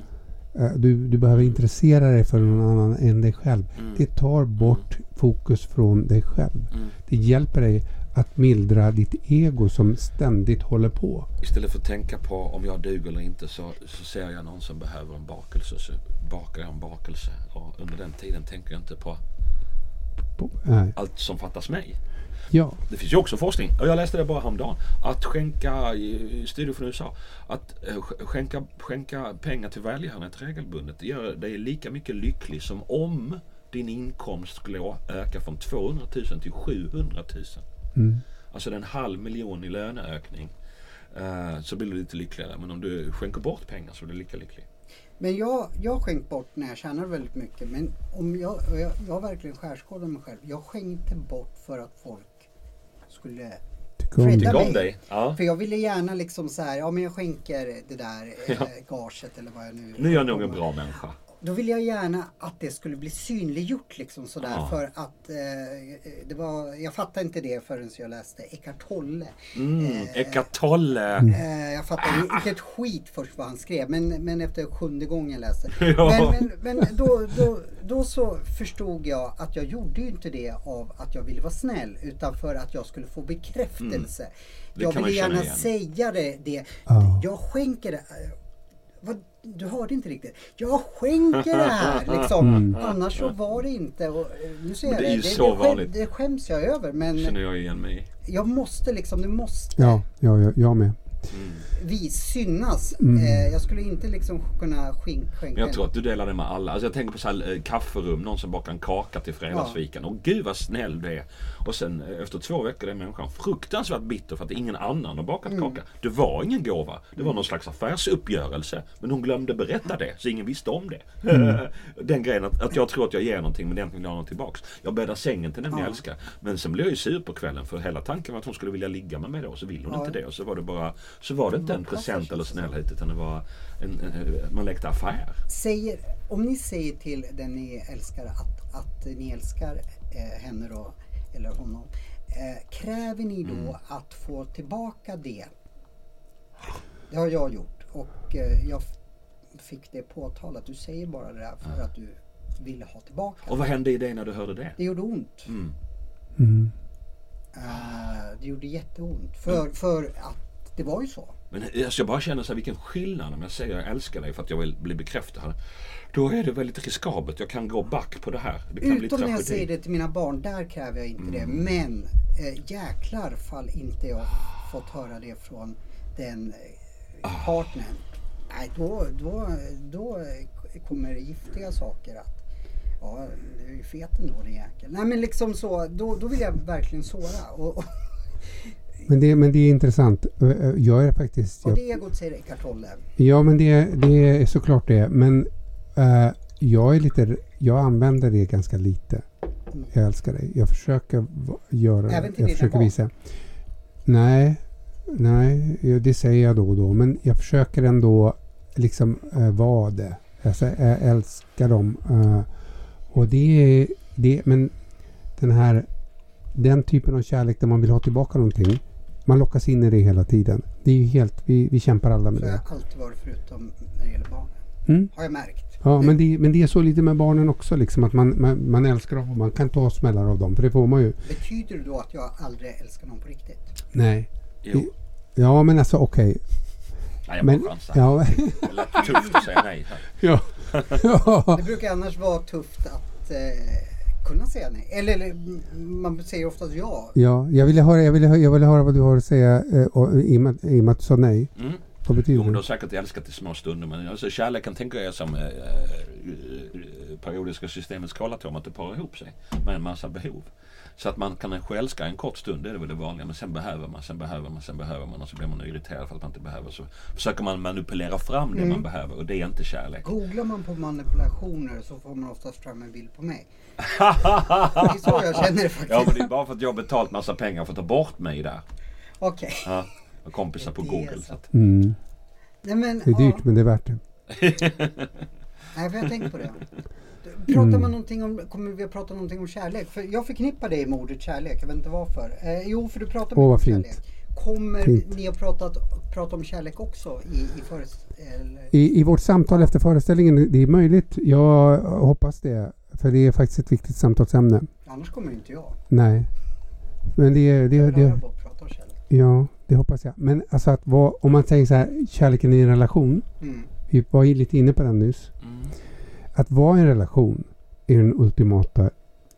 Eh, Du, du behöver intressera dig för någon annan än dig själv. Mm. Det tar bort fokus från dig själv. Mm. Det hjälper dig att mildra ditt ego som ständigt håller på. Istället för att tänka på om jag duger eller inte så, så ser jag någon som behöver en bakelse så bakar jag en bakelse. Och under den tiden tänker jag inte på på allt som fattas mig. Ja, Det finns ju också forskning, och jag läste det bara häromdagen, att skänka, studier från USA, att eh, sk- skänka, skänka pengar till välgörenhet regelbundet, det gör dig lika mycket lycklig som om din inkomst skulle öka från 200 000 till 700 000. Mm. Alltså det är en halv miljon i löneökning. Eh, så blir du lite lyckligare. Men om du skänker bort pengar så blir du lika lycklig. Men jag, jag har skänkt bort när jag tjänar väldigt mycket. Men om jag, jag, jag verkligen skärskådat mig själv. Jag skänkte bort för att folk skulle... tycker om dig? Ja. För jag ville gärna liksom så här, ja men jag skänker det där eh, Ja. gaget eller vad jag nu... Nu är jag nog en bra människa. Då ville jag gärna att det skulle bli synliggjort liksom sådär Ja. för att eh, det var, jag fattade inte det förrän jag läste Eckart Tolle. Mm, Eh, Eckart Tolle. Eh, jag fattade inte ett skit först vad han skrev men, men efter sjunde gången jag läste. Ja. Men, men, men då, då, då så förstod jag att jag gjorde ju inte det av att jag ville vara snäll utan för att jag skulle få bekräftelse. Mm. Jag känna gärna igen. säga det. det. Ja. Jag skänker det. Vad, du hörde inte riktigt. Jag skänker det här liksom. Annars så var det inte. Och, eh, nu ser jag det är ju det, så det, skäm, vanligt. det skäms jag över men känner jag igen mig jag måste liksom, du måste Ja, ja, ja, jag med. Vi synas. Mm. Eh, jag skulle inte liksom kunna skänka Men jag tror att du delar det med alla. Alltså jag tänker på så här, eh, kafferum, någon som bakar en kaka till fredagsfikan. Och gud vad snäll du är. Och sen eh, efter två veckor är människan fruktansvärt bitter för att ingen annan har bakat Mm. kaka. Det var ingen gåva. Det var någon slags affärsuppgörelse. Men hon glömde berätta det, så ingen visste om det. den grejen att, att jag tror att jag ger någonting men egentligen vill jag ha något tillbaks. Jag bäddar sängen till den jag Ja. älskar. Men sen blev jag ju sur på kvällen för hela tanken var att hon skulle vilja ligga med mig då. Och så vill hon Ja. inte det. Och så var det bara, så var det inte en Vad passar present eller snällhet utan det var en, en, man lekte affär. Säger, om ni säger till den ni älskar att, att ni älskar eh, henne då, eller honom. Eh, kräver ni då Mm. att få tillbaka det? Det har jag gjort och eh, jag fick det påtalat. Du säger bara det där för att du ville ha tillbaka. Och vad hände i dig när du hörde det? Det gjorde ont. Mm. Mm. Eh, det gjorde jätteont. För, för att det var ju så. Men alltså, jag bara känner så här, vilken skillnad om jag säger jag älskar dig för att jag vill bli bekräftad. Då är det väldigt riskabelt. Jag kan gå back på det här. Det kan bli Utom när jag säger det till mina barn, där kräver jag inte det. Men eh, jäklar fall inte jag fått höra det från den eh, partnern. Nej, då, då, då kommer giftiga saker att Ja, du är ju fet ändå din jäkel. Nej men liksom så, då, då vill jag verkligen såra. Och, och, Men, det, men det är intressant. Jag är faktiskt... och det egot säger Eckart Tolle. ja, men det, det är såklart det. Men eh, jag är lite... Jag använder det ganska lite. Jag älskar dig. Jag försöker göra Även till Jag försöker barn? visa. Nej, nej, det säger jag då och då. Men jag försöker ändå liksom äh, vara det. Alltså, jag älskar dem. eh, och det är... Det, men den här... Den typen av kärlek där man vill ha tillbaka någonting. Man lockas in i det hela tiden. Det är ju helt... Vi, vi kämpar alla med Så har det. jag alltid varit förutom när det gäller barnen. Mm. Har jag märkt. Ja, men det, men det är så lite med barnen också. Liksom, att man, man, man älskar dem och man kan ta smällar av dem. För det får man ju. Betyder det då att jag aldrig älskar någon på riktigt? Nej. Jo. Ja, men alltså okej. Nej, jag Men, bara chansar. ja, Det lät tufft att säga nej. ja. ja. Det brukar annars vara tufft att att eh, kunna säga nej. Eller, eller man säger oftast ja. Ja, jag ville höra, jag ville, jag ville höra vad du har att säga eh, och, i, och i och med att du sa nej. Mm. Vad betyder Jo, men du det? har säkert älskat i små stunder. Men alltså, kärleken tänker jag som eh, eh, periodiska systemets kolatom. Att det parar ihop sig med en massa behov. Så att man kan kanske älska en kort stund, det är väl det vanliga. Men sen behöver man, sen behöver man, sen behöver man. Och så blir man irriterad för att man inte behöver. Så försöker man manipulera fram det Mm. man behöver. Och det är inte kärlek. Googlar man på manipulationer så får man oftast fram en bild på mig. Det är så jag känner det faktiskt. Ja, men det är bara för att jag har betalt massa pengar för att ta bort mig där. Okej. Ja, och kompisar på Google. så. Så att, Mm. Nej men, Det är dyrt ja. men det är värt det. Nej, för jag tänker på det. Pratar Mm. man någonting om, kommer vi att prata någonting om kärlek? För jag förknippar det med ordet kärlek, jag vet inte varför. Eh, jo, för du pratar mycket om fint. kärlek. Kommer Fint. ni att prata, prata om kärlek också i, i förest... Eller? I, I vårt samtal efter föreställningen, det är möjligt. Jag hoppas det. För det är faktiskt ett viktigt samtalsämne. Annars kommer inte jag. Nej. Men det, är- det, Jag det, det, ja, det hoppas jag. Men alltså att vara, om man säger så här, kärleken i en relation. Mm. Vi var ju lite inne på den nyss. mm. Att vara i en relation är den ultimata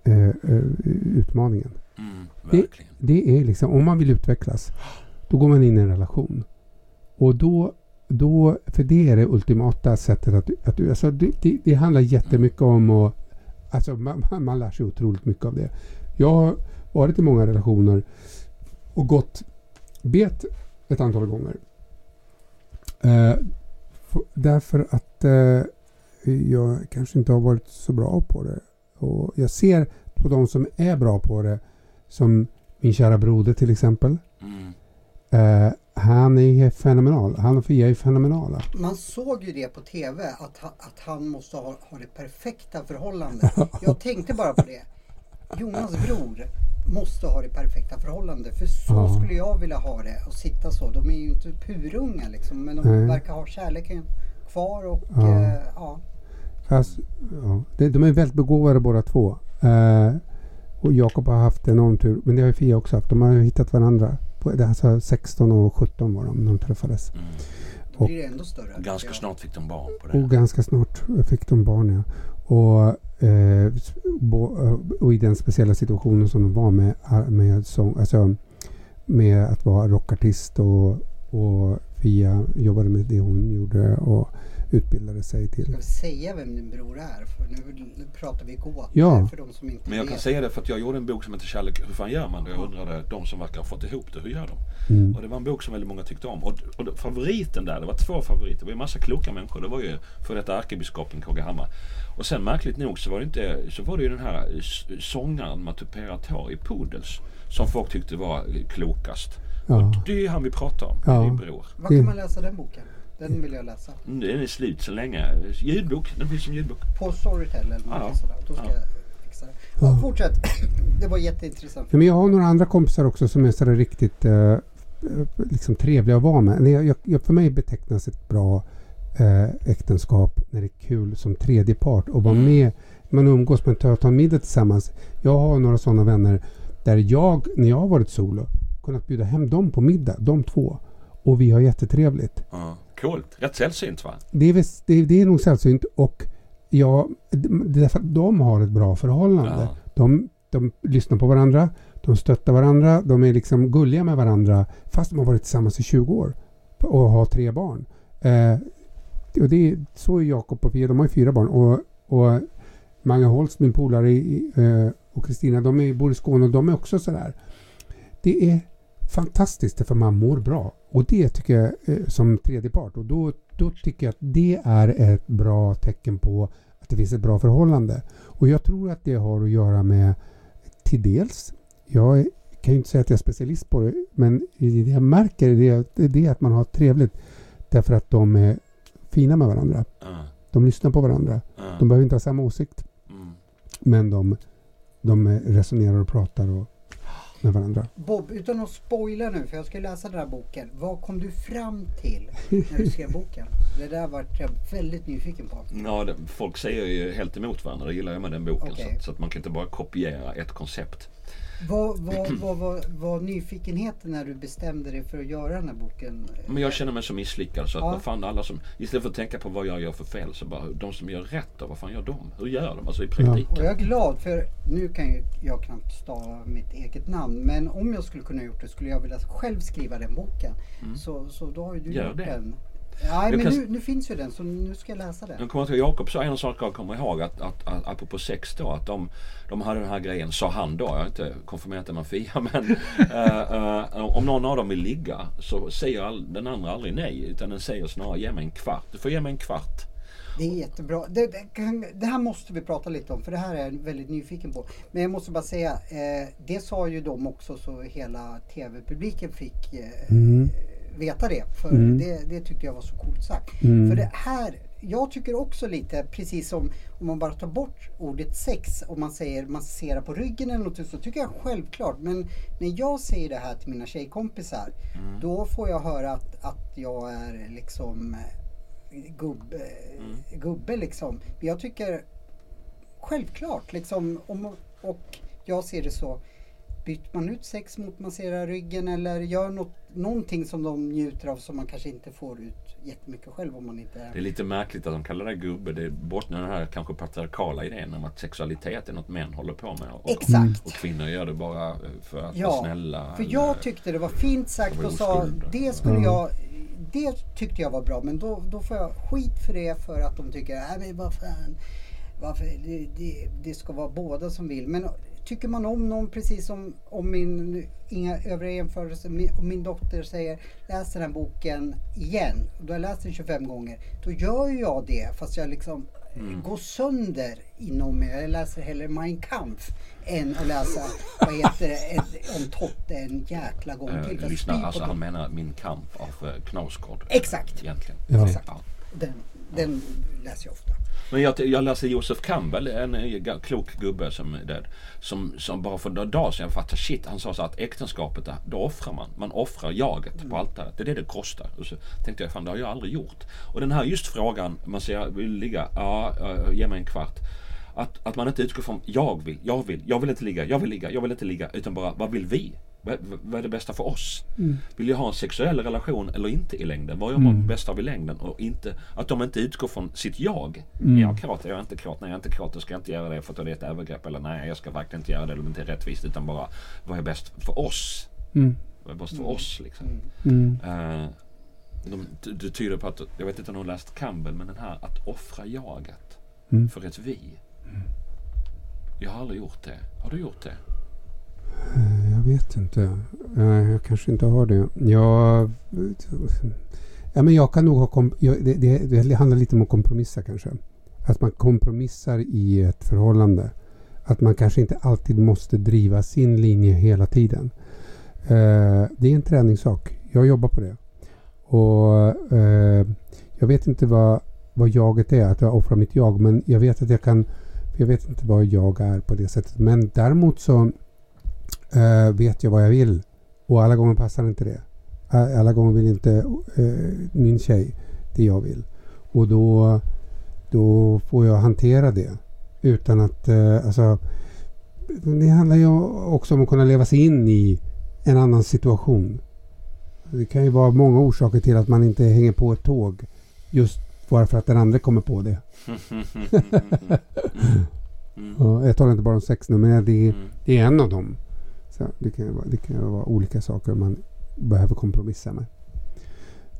eh, eh, utmaningen. Mm, Det- verkligen. Det är liksom, om man vill utvecklas, då går man in i en relation. Och då, då för det är det ultimata sättet att, att alltså det, det, det handlar jättemycket om att, alltså man, man- lär sig otroligt mycket av det. Jag har varit i många relationer och gått bet ett antal gånger. Eh, f- därför att eh, jag kanske inte har varit så bra på det. Och jag ser på de som är bra på det som min kära broder till exempel. Mm. Eh, han är fenomenal. Han och Fia är fenomenala. Man såg ju det på TV att, ha, att han måste ha, ha det perfekta förhållandet. Jag tänkte bara på det. Jonas bror måste ha det perfekta förhållandet. För så Ja. skulle jag vilja ha det och sitta så. De är ju inte purunga liksom. Men de Nej. verkar ha kärleken kvar och Ja. eh, ja. Fast, ja, de, de är väldigt begåvade båda två. Eh, och Jakob har haft enorm tur. Men det har ju Fia också haft. De har hittat varandra. Alltså 16 och 17 var de när de träffades. Mm. Och- blir det ändå större. Ganska snart fick de barn på Och det. ganska snart fick de barn ja. Och, eh, bo, eh, och i den speciella situationen som de var med, ar- med, sång, alltså, med att vara rockartist och, och Fia jobbade med det hon gjorde och utbildade sig till. Ska vi säga vem din bror är? För nu nu pratar vi gåtor Ja. för de som inte Men jag kan vet. säga det för att jag gjorde en bok som heter Kärlek, hur fan gör man det? Jag undrade, de som verkar ha fått ihop det, hur gör de? Mm. Och det var en bok som väldigt många tyckte om. Och, och favoriten där, det var två favoriter. Det var ju en massa kloka människor. Det var ju för detta ärkebiskopen KG Hammar. Och sen märkligt nog så var det, inte, så var det ju den här s- sångaren Matuperatari Pudels. Som folk tyckte var klokast. Ja. Och det är ju han vi pratar om, Ja. din bror. Var kan man läsa den boken? Den vill jag läsa. Mm, Den är slut så länge. Ljudbok, den finns som ljudbok. På Storytel eller Ja. något sådär. Då ska Ja. jag fixa det. Ja, fortsätt. Det var jätteintressant. Men jag har några andra kompisar också som är sådär riktigt eh, liksom trevliga att vara med. Jag, jag, för mig betecknas ett bra eh, äktenskap när det är kul som tredje part och vara Mm. med. Man umgås, man tar, en middag tillsammans. Jag har några sådana vänner där jag, när jag har varit solo, kunnat bjuda hem dem på middag, de två. Och vi har jättetrevligt. Ja. Coolt. Rätt sällsynt va? Det är, väl- det, det är nog sällsynt och ja, det är därför att de har ett bra förhållande. Ja. De, de lyssnar på varandra, de stöttar varandra, de är liksom gulliga med varandra fast de har varit tillsammans i 20 år och har tre barn. Eh, och det är, så är Jakob och Pia, de har ju fyra barn. Och, och Mange Holst, min polare i- eh, och Kristina, de är, bor i Skåne och de är också sådär. Det är fantastiskt för man mår bra. Och det tycker jag eh, som tredje part. Och då, då tycker jag att det är ett bra tecken på att det finns ett bra förhållande. Och jag tror att det har att göra med till dels, jag kan ju inte säga att jag är specialist på det, men det jag märker det, det är att man har trevligt därför att de är fina med varandra. De lyssnar på varandra. De behöver inte ha samma åsikt, Mm. men de, de resonerar och pratar och, med varandra. Bob, utan att spoila nu, för jag ska läsa den här boken. Vad kom du fram till när du skrev boken? Det där vart jag väldigt nyfiken på. Ja, det, folk säger ju helt emot varandra. Det gillar jag med den boken. Okej. Så, att, så att man kan inte bara kopiera ett koncept. Vad vad- vad var var nyfikenheten när du bestämde dig för att göra den här boken? Men jag känner mig så misslyckad så att Ja. vad fan alla som... Istället för att tänka på vad jag gör för fel så bara de som gör rätt då, vad fan gör de? Hur gör de? Alltså i praktiken. Och jag är glad för nu kan ju jag knappt stava mitt eget namn. Men om jag skulle kunna gjort det skulle jag vilja själv skriva den boken. Så, så då har ju du Mm. Gör gjort det. den. Nej men kan- nu, nu finns ju den så nu ska jag läsa den. Jag kommer ihåg Jakob sa en sak jag kommer ihåg att, att, att apropå sex då att de, de hade den här grejen, sa han då, jag har inte konfirmerat det med Fia men eh, eh, om någon av dem vill ligga så säger all, den andra aldrig nej utan den säger snarare ge mig en kvart. Du får ge mig en kvart. Det är jättebra. Det, det, kan, det här måste vi prata lite om för det här är jag väldigt nyfiken på. Men jag måste bara säga, eh, det sa ju de också så hela tv-publiken fick eh, Mm. Veta det. För Mm. det, det tyckte jag var så coolt sagt. Mm. För det här, jag tycker också lite, precis som om man bara tar bort ordet sex och man säger massera på ryggen eller något så tycker jag självklart. Men när jag säger det här till mina tjejkompisar då får jag höra att, att jag är liksom eh, gubbe, gubbe liksom. Men jag tycker självklart liksom om, och jag ser det så Byter man ut sex mot massera ryggen eller gör något, någonting som de njuter av som man kanske inte får ut jättemycket själv om man inte är... Det är lite märkligt att de kallar det gubbe. Det bottnar den här kanske patriarkala idén om att sexualitet är något män håller på med. Och, Exakt. och kvinnor gör det bara för att Ja, vara snälla. För jag tyckte det var fint sagt och sa det skulle jag det tyckte jag var bra men då, då får jag skit för det för att de tycker nej men vad fan varför, det, det, det ska vara båda som vill. Men tycker man om någon precis som om min, inga övriga jämförelser, min, om min dotter säger läs den här boken igen. Du har läst den 25 gånger. Då gör jag det fast jag liksom Mm. går sönder inom mig. Jag läser hellre Mein Kampf än att läsa vad heter det, om Totte en jäkla gång till. Eh, För jag lyssna, alltså han menar Min kamp av eh, Knausgård. Exakt. Egentligen. Ja. Exakt. Ja. Den, den läser jag ofta. Men jag, jag läser Josef Campbell, en eh, klok gubbe som är död. Som, som bara för några dagar sedan fattade shit. Han sa så att äktenskapet, då offrar man. Man offrar jaget på altaret. Det är det det kostar. Och så tänkte jag, fan det har jag aldrig gjort. Och den här just frågan, man säger vill du ligga? Ja, eh, ge mig en kvart. Att, att man inte utgår från jag vill, jag vill, jag vill inte ligga, jag vill ligga, jag vill inte ligga. Utan bara vad vill vi? Vad, vad är det bästa för oss? Vill jag ha en sexuell relation eller inte i längden? Vad gör man bäst av i längden? Och inte, att de inte utgår från sitt jag. Är jag kåt? Är jag inte kåt? Nej, jag är inte kåt. Då ska jag inte göra det för att det är ett övergrepp. Eller nej, jag ska verkligen inte göra det. Eller inte är rättvist. Utan bara, vad är bäst för oss? Mm. Vad är bäst för oss liksom? Mm. Eh, de, det- det tyder på att, jag vet inte om har läst Campbell, men den här att offra jaget Mm. för ett vi. Jag har aldrig gjort det. Har du gjort det? Eh, jag vet inte. Jag kanske inte har det. Jag, ja, men jag kan nog ha... Kom, jag, det, det, det handlar lite om att kompromissa kanske. Att man kompromissar i ett förhållande. Att man kanske inte alltid måste driva sin linje hela tiden. Eh, det är en träningssak. Jag jobbar på det. Och eh, Jag vet inte vad, vad jaget är, att jag offrar mitt jag. Men jag vet att jag kan... Jag vet inte vad jag är på det sättet. Men däremot så eh, vet jag vad jag vill. Och alla gånger passar inte det. Alla gånger vill inte eh, min tjej det jag vill. Och då, då får jag hantera det. Utan att, eh, alltså, det handlar ju också om att kunna leva sig in i en annan situation. Det kan ju vara många orsaker till att man inte hänger på ett tåg. Just bara för att den andra kommer på det. Mm. Ja, jag talar inte bara om sex nu, men det, Mm. det är en av dem. Så det, kan vara, det kan vara olika saker man behöver kompromissa med.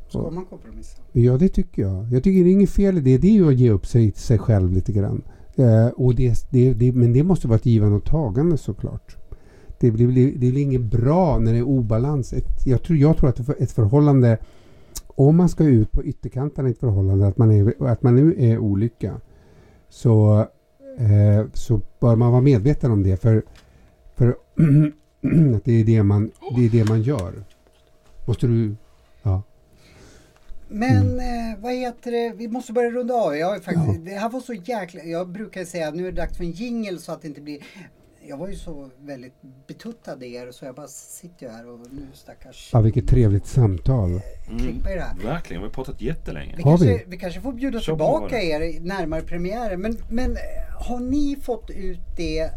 Ska man kompromissa? Ja, det tycker jag. Jag tycker det är inget fel i det. Det är ju att ge upp sig, sig själv lite grann. Eh, och det, det, det, men det måste vara ett givande och tagande såklart. Det blir, det blir inget bra när det är obalans. Ett, jag, tror, jag tror att ett förhållande, om man ska ut på ytterkanterna i ett förhållande, att man, är, att man nu är olika, så, eh, så bör man vara medveten om det. För, för att det är det, man, det är det man gör. Måste du... Ja. Men eh, vad heter det, vi måste börja runda av. Jag faktiskt, Det här var så jäkla, jag brukar säga att nu är det dags för en jingle så att det inte blir jag var ju så väldigt betuttad i er så jag bara sitter ju här och nu stackars Ja, vilket trevligt samtal. Mm. Verkligen, vi har pratat jättelänge. Vi Har kanske, vi? vi? kanske får bjuda var tillbaka er närmare premiären. Men, men eh, har ni fått ut det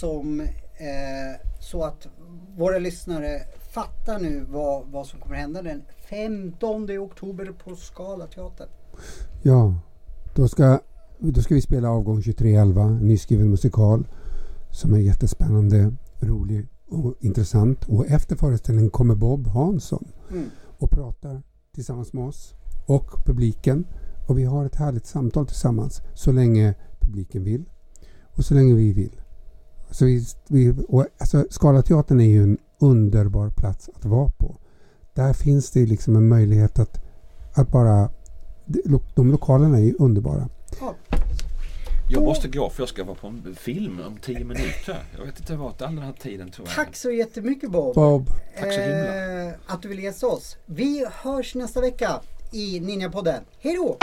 som eh, så att våra lyssnare fattar nu vad, vad som kommer hända den 15 oktober på Scalateatern? Ja, då ska, då ska vi spela avgång 2311, en nyskriven musikal som är jättespännande, rolig och intressant. Och efter föreställningen kommer Bob Hansson Mm. och pratar tillsammans med oss och publiken. Och vi har ett härligt samtal tillsammans så länge publiken vill och så länge vi vill. Så vi, vi, och alltså, Scalateatern är ju en underbar plats att vara på. Där finns det liksom en möjlighet att, att bara... de- lokalerna är ju underbara. Ja, Jag måste gå för jag ska vara på en film om tio minuter. Jag vet inte vart all den här tiden tog tack så jättemycket Bob. Bob, Tack så himla. Eh, att du vill gästa oss. Vi hörs nästa vecka i Ninjapodden. Hej då!